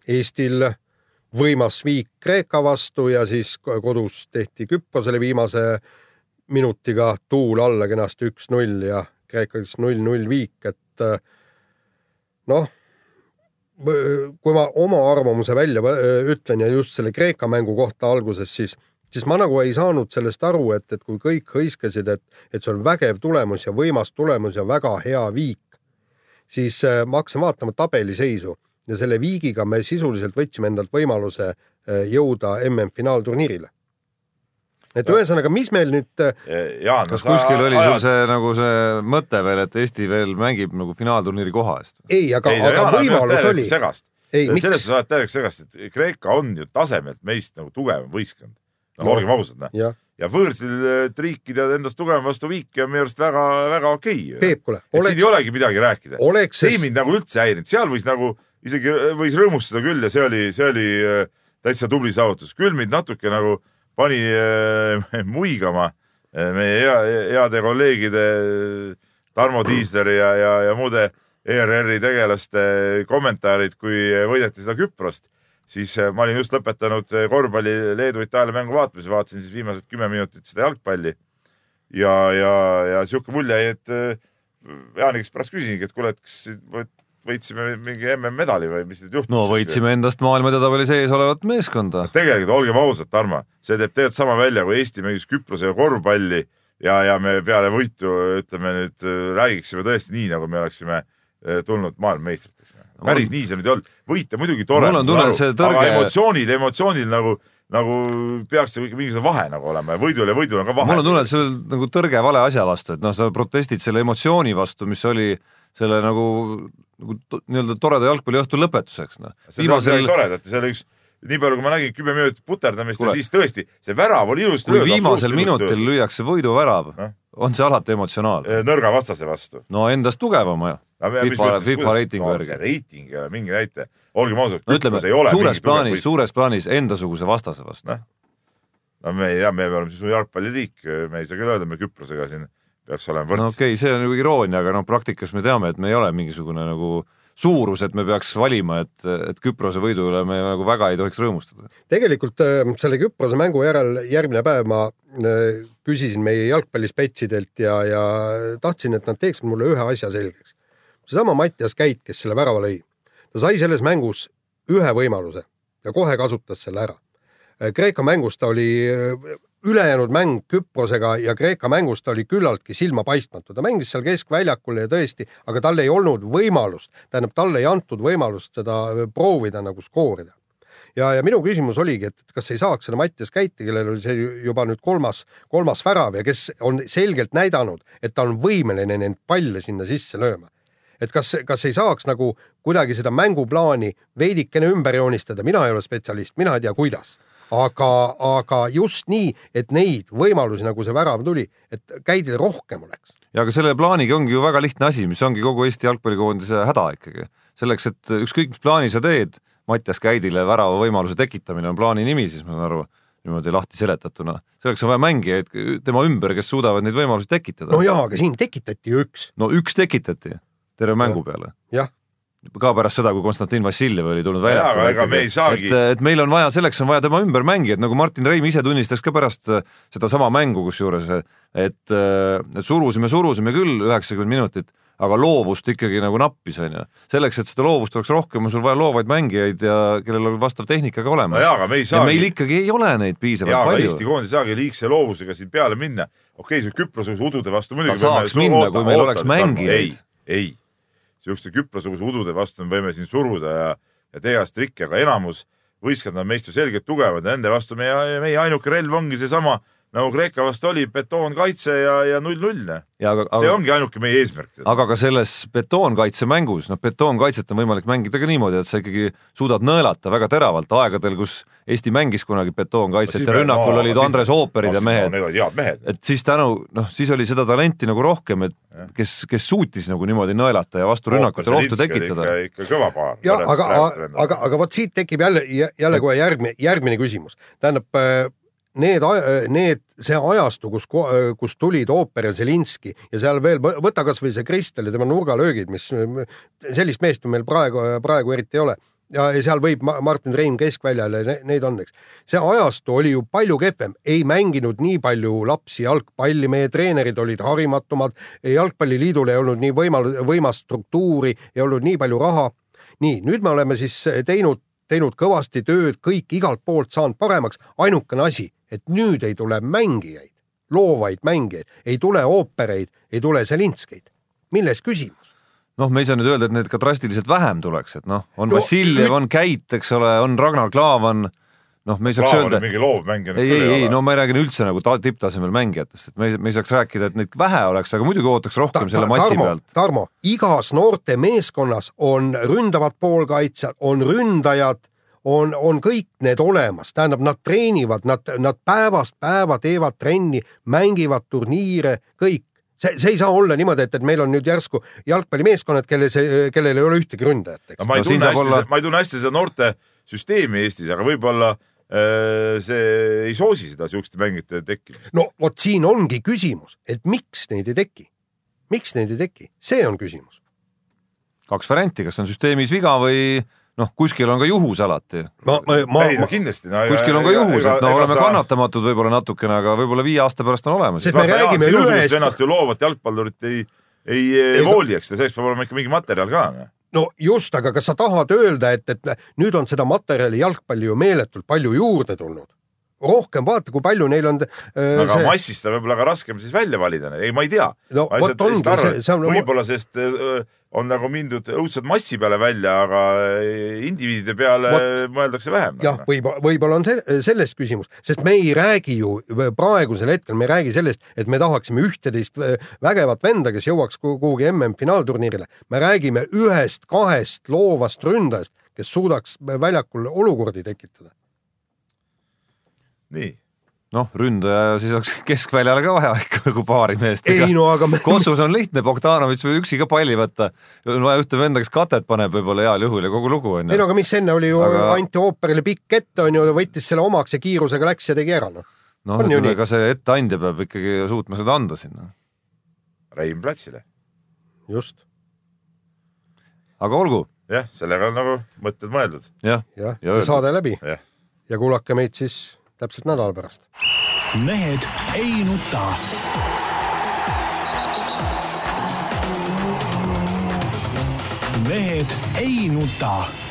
S3: Eestil võimas viik Kreeka vastu ja siis ko- kodus tehti Küprosele viimase minutiga tuul alla kenasti üks-null ja Kreeka üks null-null viik, et äh, noh, kui ma oma arvamuse välja äh, ütlen ja just selle Kreeka mängu kohta alguses, siis, siis ma nagu ei saanud sellest aru, et, et kui kõik hõiskasid, et, et see on vägev tulemus ja võimas tulemus ja väga hea viik, siis äh, ma hakkasin vaatama tabeliseisu ja selle viigiga me sisuliselt võtsime endalt võimaluse jõuda MM-finaalturniirile et ühesõnaga, mis meil nüüd
S5: Eh, Jaan,
S4: kas kuskil oli sul see nagu see mõte veel, et Eesti veel mängib nagu finaalturniiri koha eest?
S3: ei, aga, aga võimalus oli.
S5: segast. selles suhtes oled täielikult segast, et Kreeka on ju tasemelt meist nagu tugevam võistkond. No. olgem ausad, noh. Ja võõrsil riikide endast tugevam vastu viiki on minu arust väga-väga okei okay..
S3: Peep, kuule,
S5: siin ei, olegi midagi rääkida. see ei mind nagu üldse häirinud, seal võis nagu isegi võis rõõmustada küll ja see oli, see oli äh, täitsa tubli saavutus, küll mind natuke nagu pani äh, muigama äh, meie hea, heade kolleegide äh, Tarmo Tiisleri ja, ja, ja muude ERR-i tegelaste kommentaarid, kui võideti seda Küprost, siis äh, ma olin just lõpetanud äh, korvpalli Leedu-Itaalia mängu vaatamise, vaatasin siis viimased kümme minutit seda jalgpalli ja, ja, ja sihuke mulje jäi, et äh, Jaani käest pärast küsisingi, et kuule, et kas võitsime mingi MM-medali või mis nüüd juhtus?
S4: no võitsime endast maailma edetabeli sees olevat meeskonda.
S5: tegelikult olgem ausad, Tarmo, see teeb tegelikult sama välja, kui Eesti mängis Küprosega korvpalli ja, ja me peale võitu ütleme nüüd räägiksime tõesti nii, nagu me oleksime tulnud maailmameistriteks. Päris nii see nüüd ei olnud, võita muidugi tore.
S4: Mul on tunne, et see tõrge-
S5: aga emotsioonil, emotsioonil nagu, nagu peaks ikka mingisugune vahe nagu olema ja võidul ja võidul on ka vahe.
S4: mul on tunne, et see on nagu tõrge vale asja vastu, et noh, sa protestid selle emotsiooni vastu, mis oli selle nagu, nagu nii-öelda toreda jalgpalliõhtu lõpetuseks, noh.
S5: see on midagi toredat ja see oli üks, nii palju kui ma nägin, kümme minutit puterdamist
S4: Kuule.
S5: ja siis tõesti see värav oli ilusti löödud,
S4: viimasel minutil lüüakse võiduvärav
S5: Noh.,
S4: on see alati emotsionaalne.
S5: nõrga vastase vastu.
S4: no endast tugevama ju. FIFA- FIFA reitingu järgi.
S5: reiting ei ole mingi näite, olgem ausad,
S4: no ütleme, suures plaanis, suures plaanis endasuguse vastase vastu
S5: Noh.. no me ei tea, me oleme siis jalgpalliriik, me ei saa küll öelda, me Küprosega siin peaks olema
S4: no
S5: võrdsed
S4: okei okay,, see on nagu iroonia, aga noh, praktikas me teame, et me ei ole mingisugune nagu suurus, et me peaks valima, et, et Küprose võidu üle me nagu väga ei tohiks rõõmustada.
S3: tegelikult äh, selle Küprose mängu järel järgmine päev ma äh, küsisin meie jalgpallispetsidelt ja, ja tahtsin, et nad teeksid mulle ühe asja selgeks. seesama Mattias Käit, kes selle värava lõi, ta sai selles mängus ühe võimaluse ja kohe kasutas selle ära. Kreeka mängus ta oli, ülejäänud mäng Küprosega ja Kreeka mängus ta oli küllaltki silmapaistmatu, ta mängis seal keskväljakul ja tõesti, aga tal ei olnud võimalust, tähendab, talle ei antud võimalust seda proovida nagu skoorida ja, ja minu küsimus oligi, et kas ei saaks selle Mattias Käiti, kellel oli see juba nüüd kolmas, kolmas värav ja kes on selgelt näidanud, et ta on võimeline neid palle sinna sisse lööma. et kas, kas ei saaks nagu kuidagi seda mänguplaani veidikene ümber joonistada, mina ei ole spetsialist, mina ei tea, kuidas. aga, aga just nii, et neid võimalusi, nagu see värav tuli, et Käidil rohkem oleks.
S4: ja aga selle plaaniga ongi ju väga lihtne asi, mis ongi kogu Eesti jalgpallikoondise häda ikkagi. selleks, et ükskõik mis plaani sa teed, Mattias Käidile värava võimaluse tekitamine on plaani nimi, siis ma saan aru, niimoodi lahti seletatuna. selleks on vaja mängijaid tema ümber, kes suudavad neid võimalusi tekitada
S3: no. jaa, aga siin tekitati ju üks,
S4: no üks tekitati terve mängu peale.
S3: jah,
S4: ka pärast seda, kui Konstantin Vassiljev oli tulnud
S5: Jaa,
S4: väljakule
S5: ega me ei saagi-
S4: et, et meil on vaja, selleks on vaja tema ümber mängijad, nagu Martin Reim ise tunnistas ka pärast äh, sedasama mängu kusjuures, et, et surusime, surusime küll üheksakümmend minutit, aga loovust ikkagi nagu nappis, onju. selleks, et seda loovust oleks rohkem, on sul vaja loovaid mängijaid ja kellel on vastav tehnika ka
S5: no
S4: olemas
S5: jaa, ei
S4: ja meil
S5: saagi,
S4: ikkagi ei ole neid
S5: jaa,
S4: piisavalt
S5: aga
S4: palju
S5: Eesti. koondis ei saagi liigse loovusega siin peale minna. okei okay,, see Küprosuguse udude vastu muidugi.
S4: Ta saaks minna, kui meil oleks mängijaid.
S5: ei, ei, siukeste Küprosuguse udude vastu me võime siin suruda ja, ja teha trikke, aga enamus võistkond on meist ju selgelt tugevad ja nende vastu meie, meie ainuke relv ongi seesama nagu Kreeka vastu oli betoonkaitse ja, ja null-null.
S4: ja aga,
S5: see ongi ainuke meie eesmärk.
S4: aga ka selles betoonkaitsemängus, noh, betoonkaitset on võimalik mängida ka niimoodi, et sa ikkagi suudad nõelata väga teravalt aegadel, kus Eesti mängis kunagi betoonkaitset ja rünnakul olid Andres Ooperid ja mehed. Et siis tänu, noh, siis oli seda talenti nagu rohkem, et kes, kes suutis nagu niimoodi nõelata ja vastu rünnakutele ohtu tekitada.
S5: ikka kõva paar.
S3: ja aga, aga, aga vot siit tekib jälle, jälle kohe järgmine, järgmine küsimus. tähendab, need, need, see ajastu, kus, kus tulid ooper ja Zelinski ja seal veel, võta kasvõi see Kristel ja tema nurgalöögid, mis sellist meest meil praegu, praegu eriti ei ole. ja ja seal võib Ma- Martin Reim keskväljale, neid on, eks. see ajastu oli ju palju kehvem, ei mänginud nii palju lapsi jalgpalli, meie treenerid olid harimatumad, jalgpalliliidul ei olnud nii võimal-, võimast struktuuri, ei olnud nii palju raha. nii, nüüd me oleme siis teinud, teinud kõvasti tööd, kõik igalt poolt saanud paremaks, ainukene asi, et nüüd ei tule mängijaid, loovaid mängijaid, ei tule oopereid, ei tule Zelinskeid. milles küsimus?
S4: noh, me ei saa nüüd öelda, et neid ka drastiliselt vähem tuleks, et noh, on
S3: No
S4: Vassiljev,
S3: nüüd-
S4: on Käit, eks ole, on Ragnar Klavan, noh, me ei saaks
S5: Klaavan
S4: öelda
S5: on mingi loovmängija.
S4: ei, ei, ei, no ma ei räägi üldse nagu ta- tipptasemel mängijatest, et me ei, me ei saaks rääkida, et neid vähe oleks, aga muidugi ootaks rohkem selle massi
S3: Tarmo
S4: pealt.,
S3: Tarmo, igas noorte meeskonnas on ründavad poolkaitsjad, on ründajad, on, on kõik need olemas, tähendab, nad treenivad, nad, nad päevast päeva teevad trenni, mängivad turniire, kõik. see, see ei saa olla niimoodi, et, et meil on nüüd järsku jalgpallimeeskonnad, kelle see, kellel ei ole ühtegi ründajat, eks
S5: no ma ei
S4: No
S5: tunne hästi
S4: olla-
S5: olla..., ma ei tunne hästi seda noorte süsteemi Eestis, aga võib-olla äh, see ei soosi seda siukeste mängijate tekkimist.
S3: no vot siin ongi küsimus, et miks neid ei teki. miks neid ei teki, see on küsimus.
S4: kaks varianti, kas on süsteemis viga või noh, kuskil on ka juhus alati.
S3: ma, ma, ma,
S5: no
S3: ma,
S5: kindlasti no,.
S4: kuskil on ka juhus, et no oleme kannatamatud võib-olla natukene, aga võib-olla viie aasta pärast on olemas
S3: See-. me räägime ühest-
S5: ennast ju loovat jalgpallurit ei, ei, ei
S3: Ei,
S5: vooli, eks, selleks peab olema ikka mingi materjal ka.
S3: no just, aga kas sa tahad öelda, et, et nüüd on seda materjali jalgpalli ju meeletult palju juurde tulnud? Rohkem vaata, kui palju neil on äh,
S5: aga see... massist on võib-olla ka raskem siis välja valida, ei, ma ei tea.
S3: No
S5: võib-olla sest öö, on nagu mindud õudselt massi peale välja, aga äh, indiviidide peale
S3: Vot.
S5: mõeldakse vähem.
S3: jah, võib, võib-olla on see, selles küsimus, sest me ei räägi ju praegusel hetkel, me ei räägi sellest, et me tahaksime ühteteist äh, vägevat venda, kes jõuaks kuhu- kuhugi MM-finaalturniirile. me räägime ühest-kahest loovast ründajast, kes suudaks väljakul olukordi tekitada.
S5: nii,
S4: noh, ründaja siis oleks keskväljale ka vaja ikka nagu paari meest.
S3: ei no aga me,
S4: Kossus on lihtne, Bogdanovitš võib üksi ka palli võtta, on vaja ühte venda, kes katet paneb võib-olla heal juhul ja kogu lugu on
S3: ei no
S4: ju.
S3: aga mis enne oli ju
S4: Aga-
S3: anti ooperile pikk ette on ju, võttis selle omaks ja kiirusega läks ja tegi ära noh.
S4: noh,
S3: on ju
S4: ütleme ka see etteandja peab ikkagi suutma seda anda sinna.
S5: Rein platsile.
S3: just,
S4: aga olgu,
S5: jah, sellega on nagu mõtted mõeldud.
S4: jah,
S3: jah
S4: Ja
S3: ja,
S4: öeldud.
S3: saade läbi
S5: jah,
S3: ja kuulake meid siis täpselt nädala pärast.
S1: mehed ei nuta. mehed ei nuta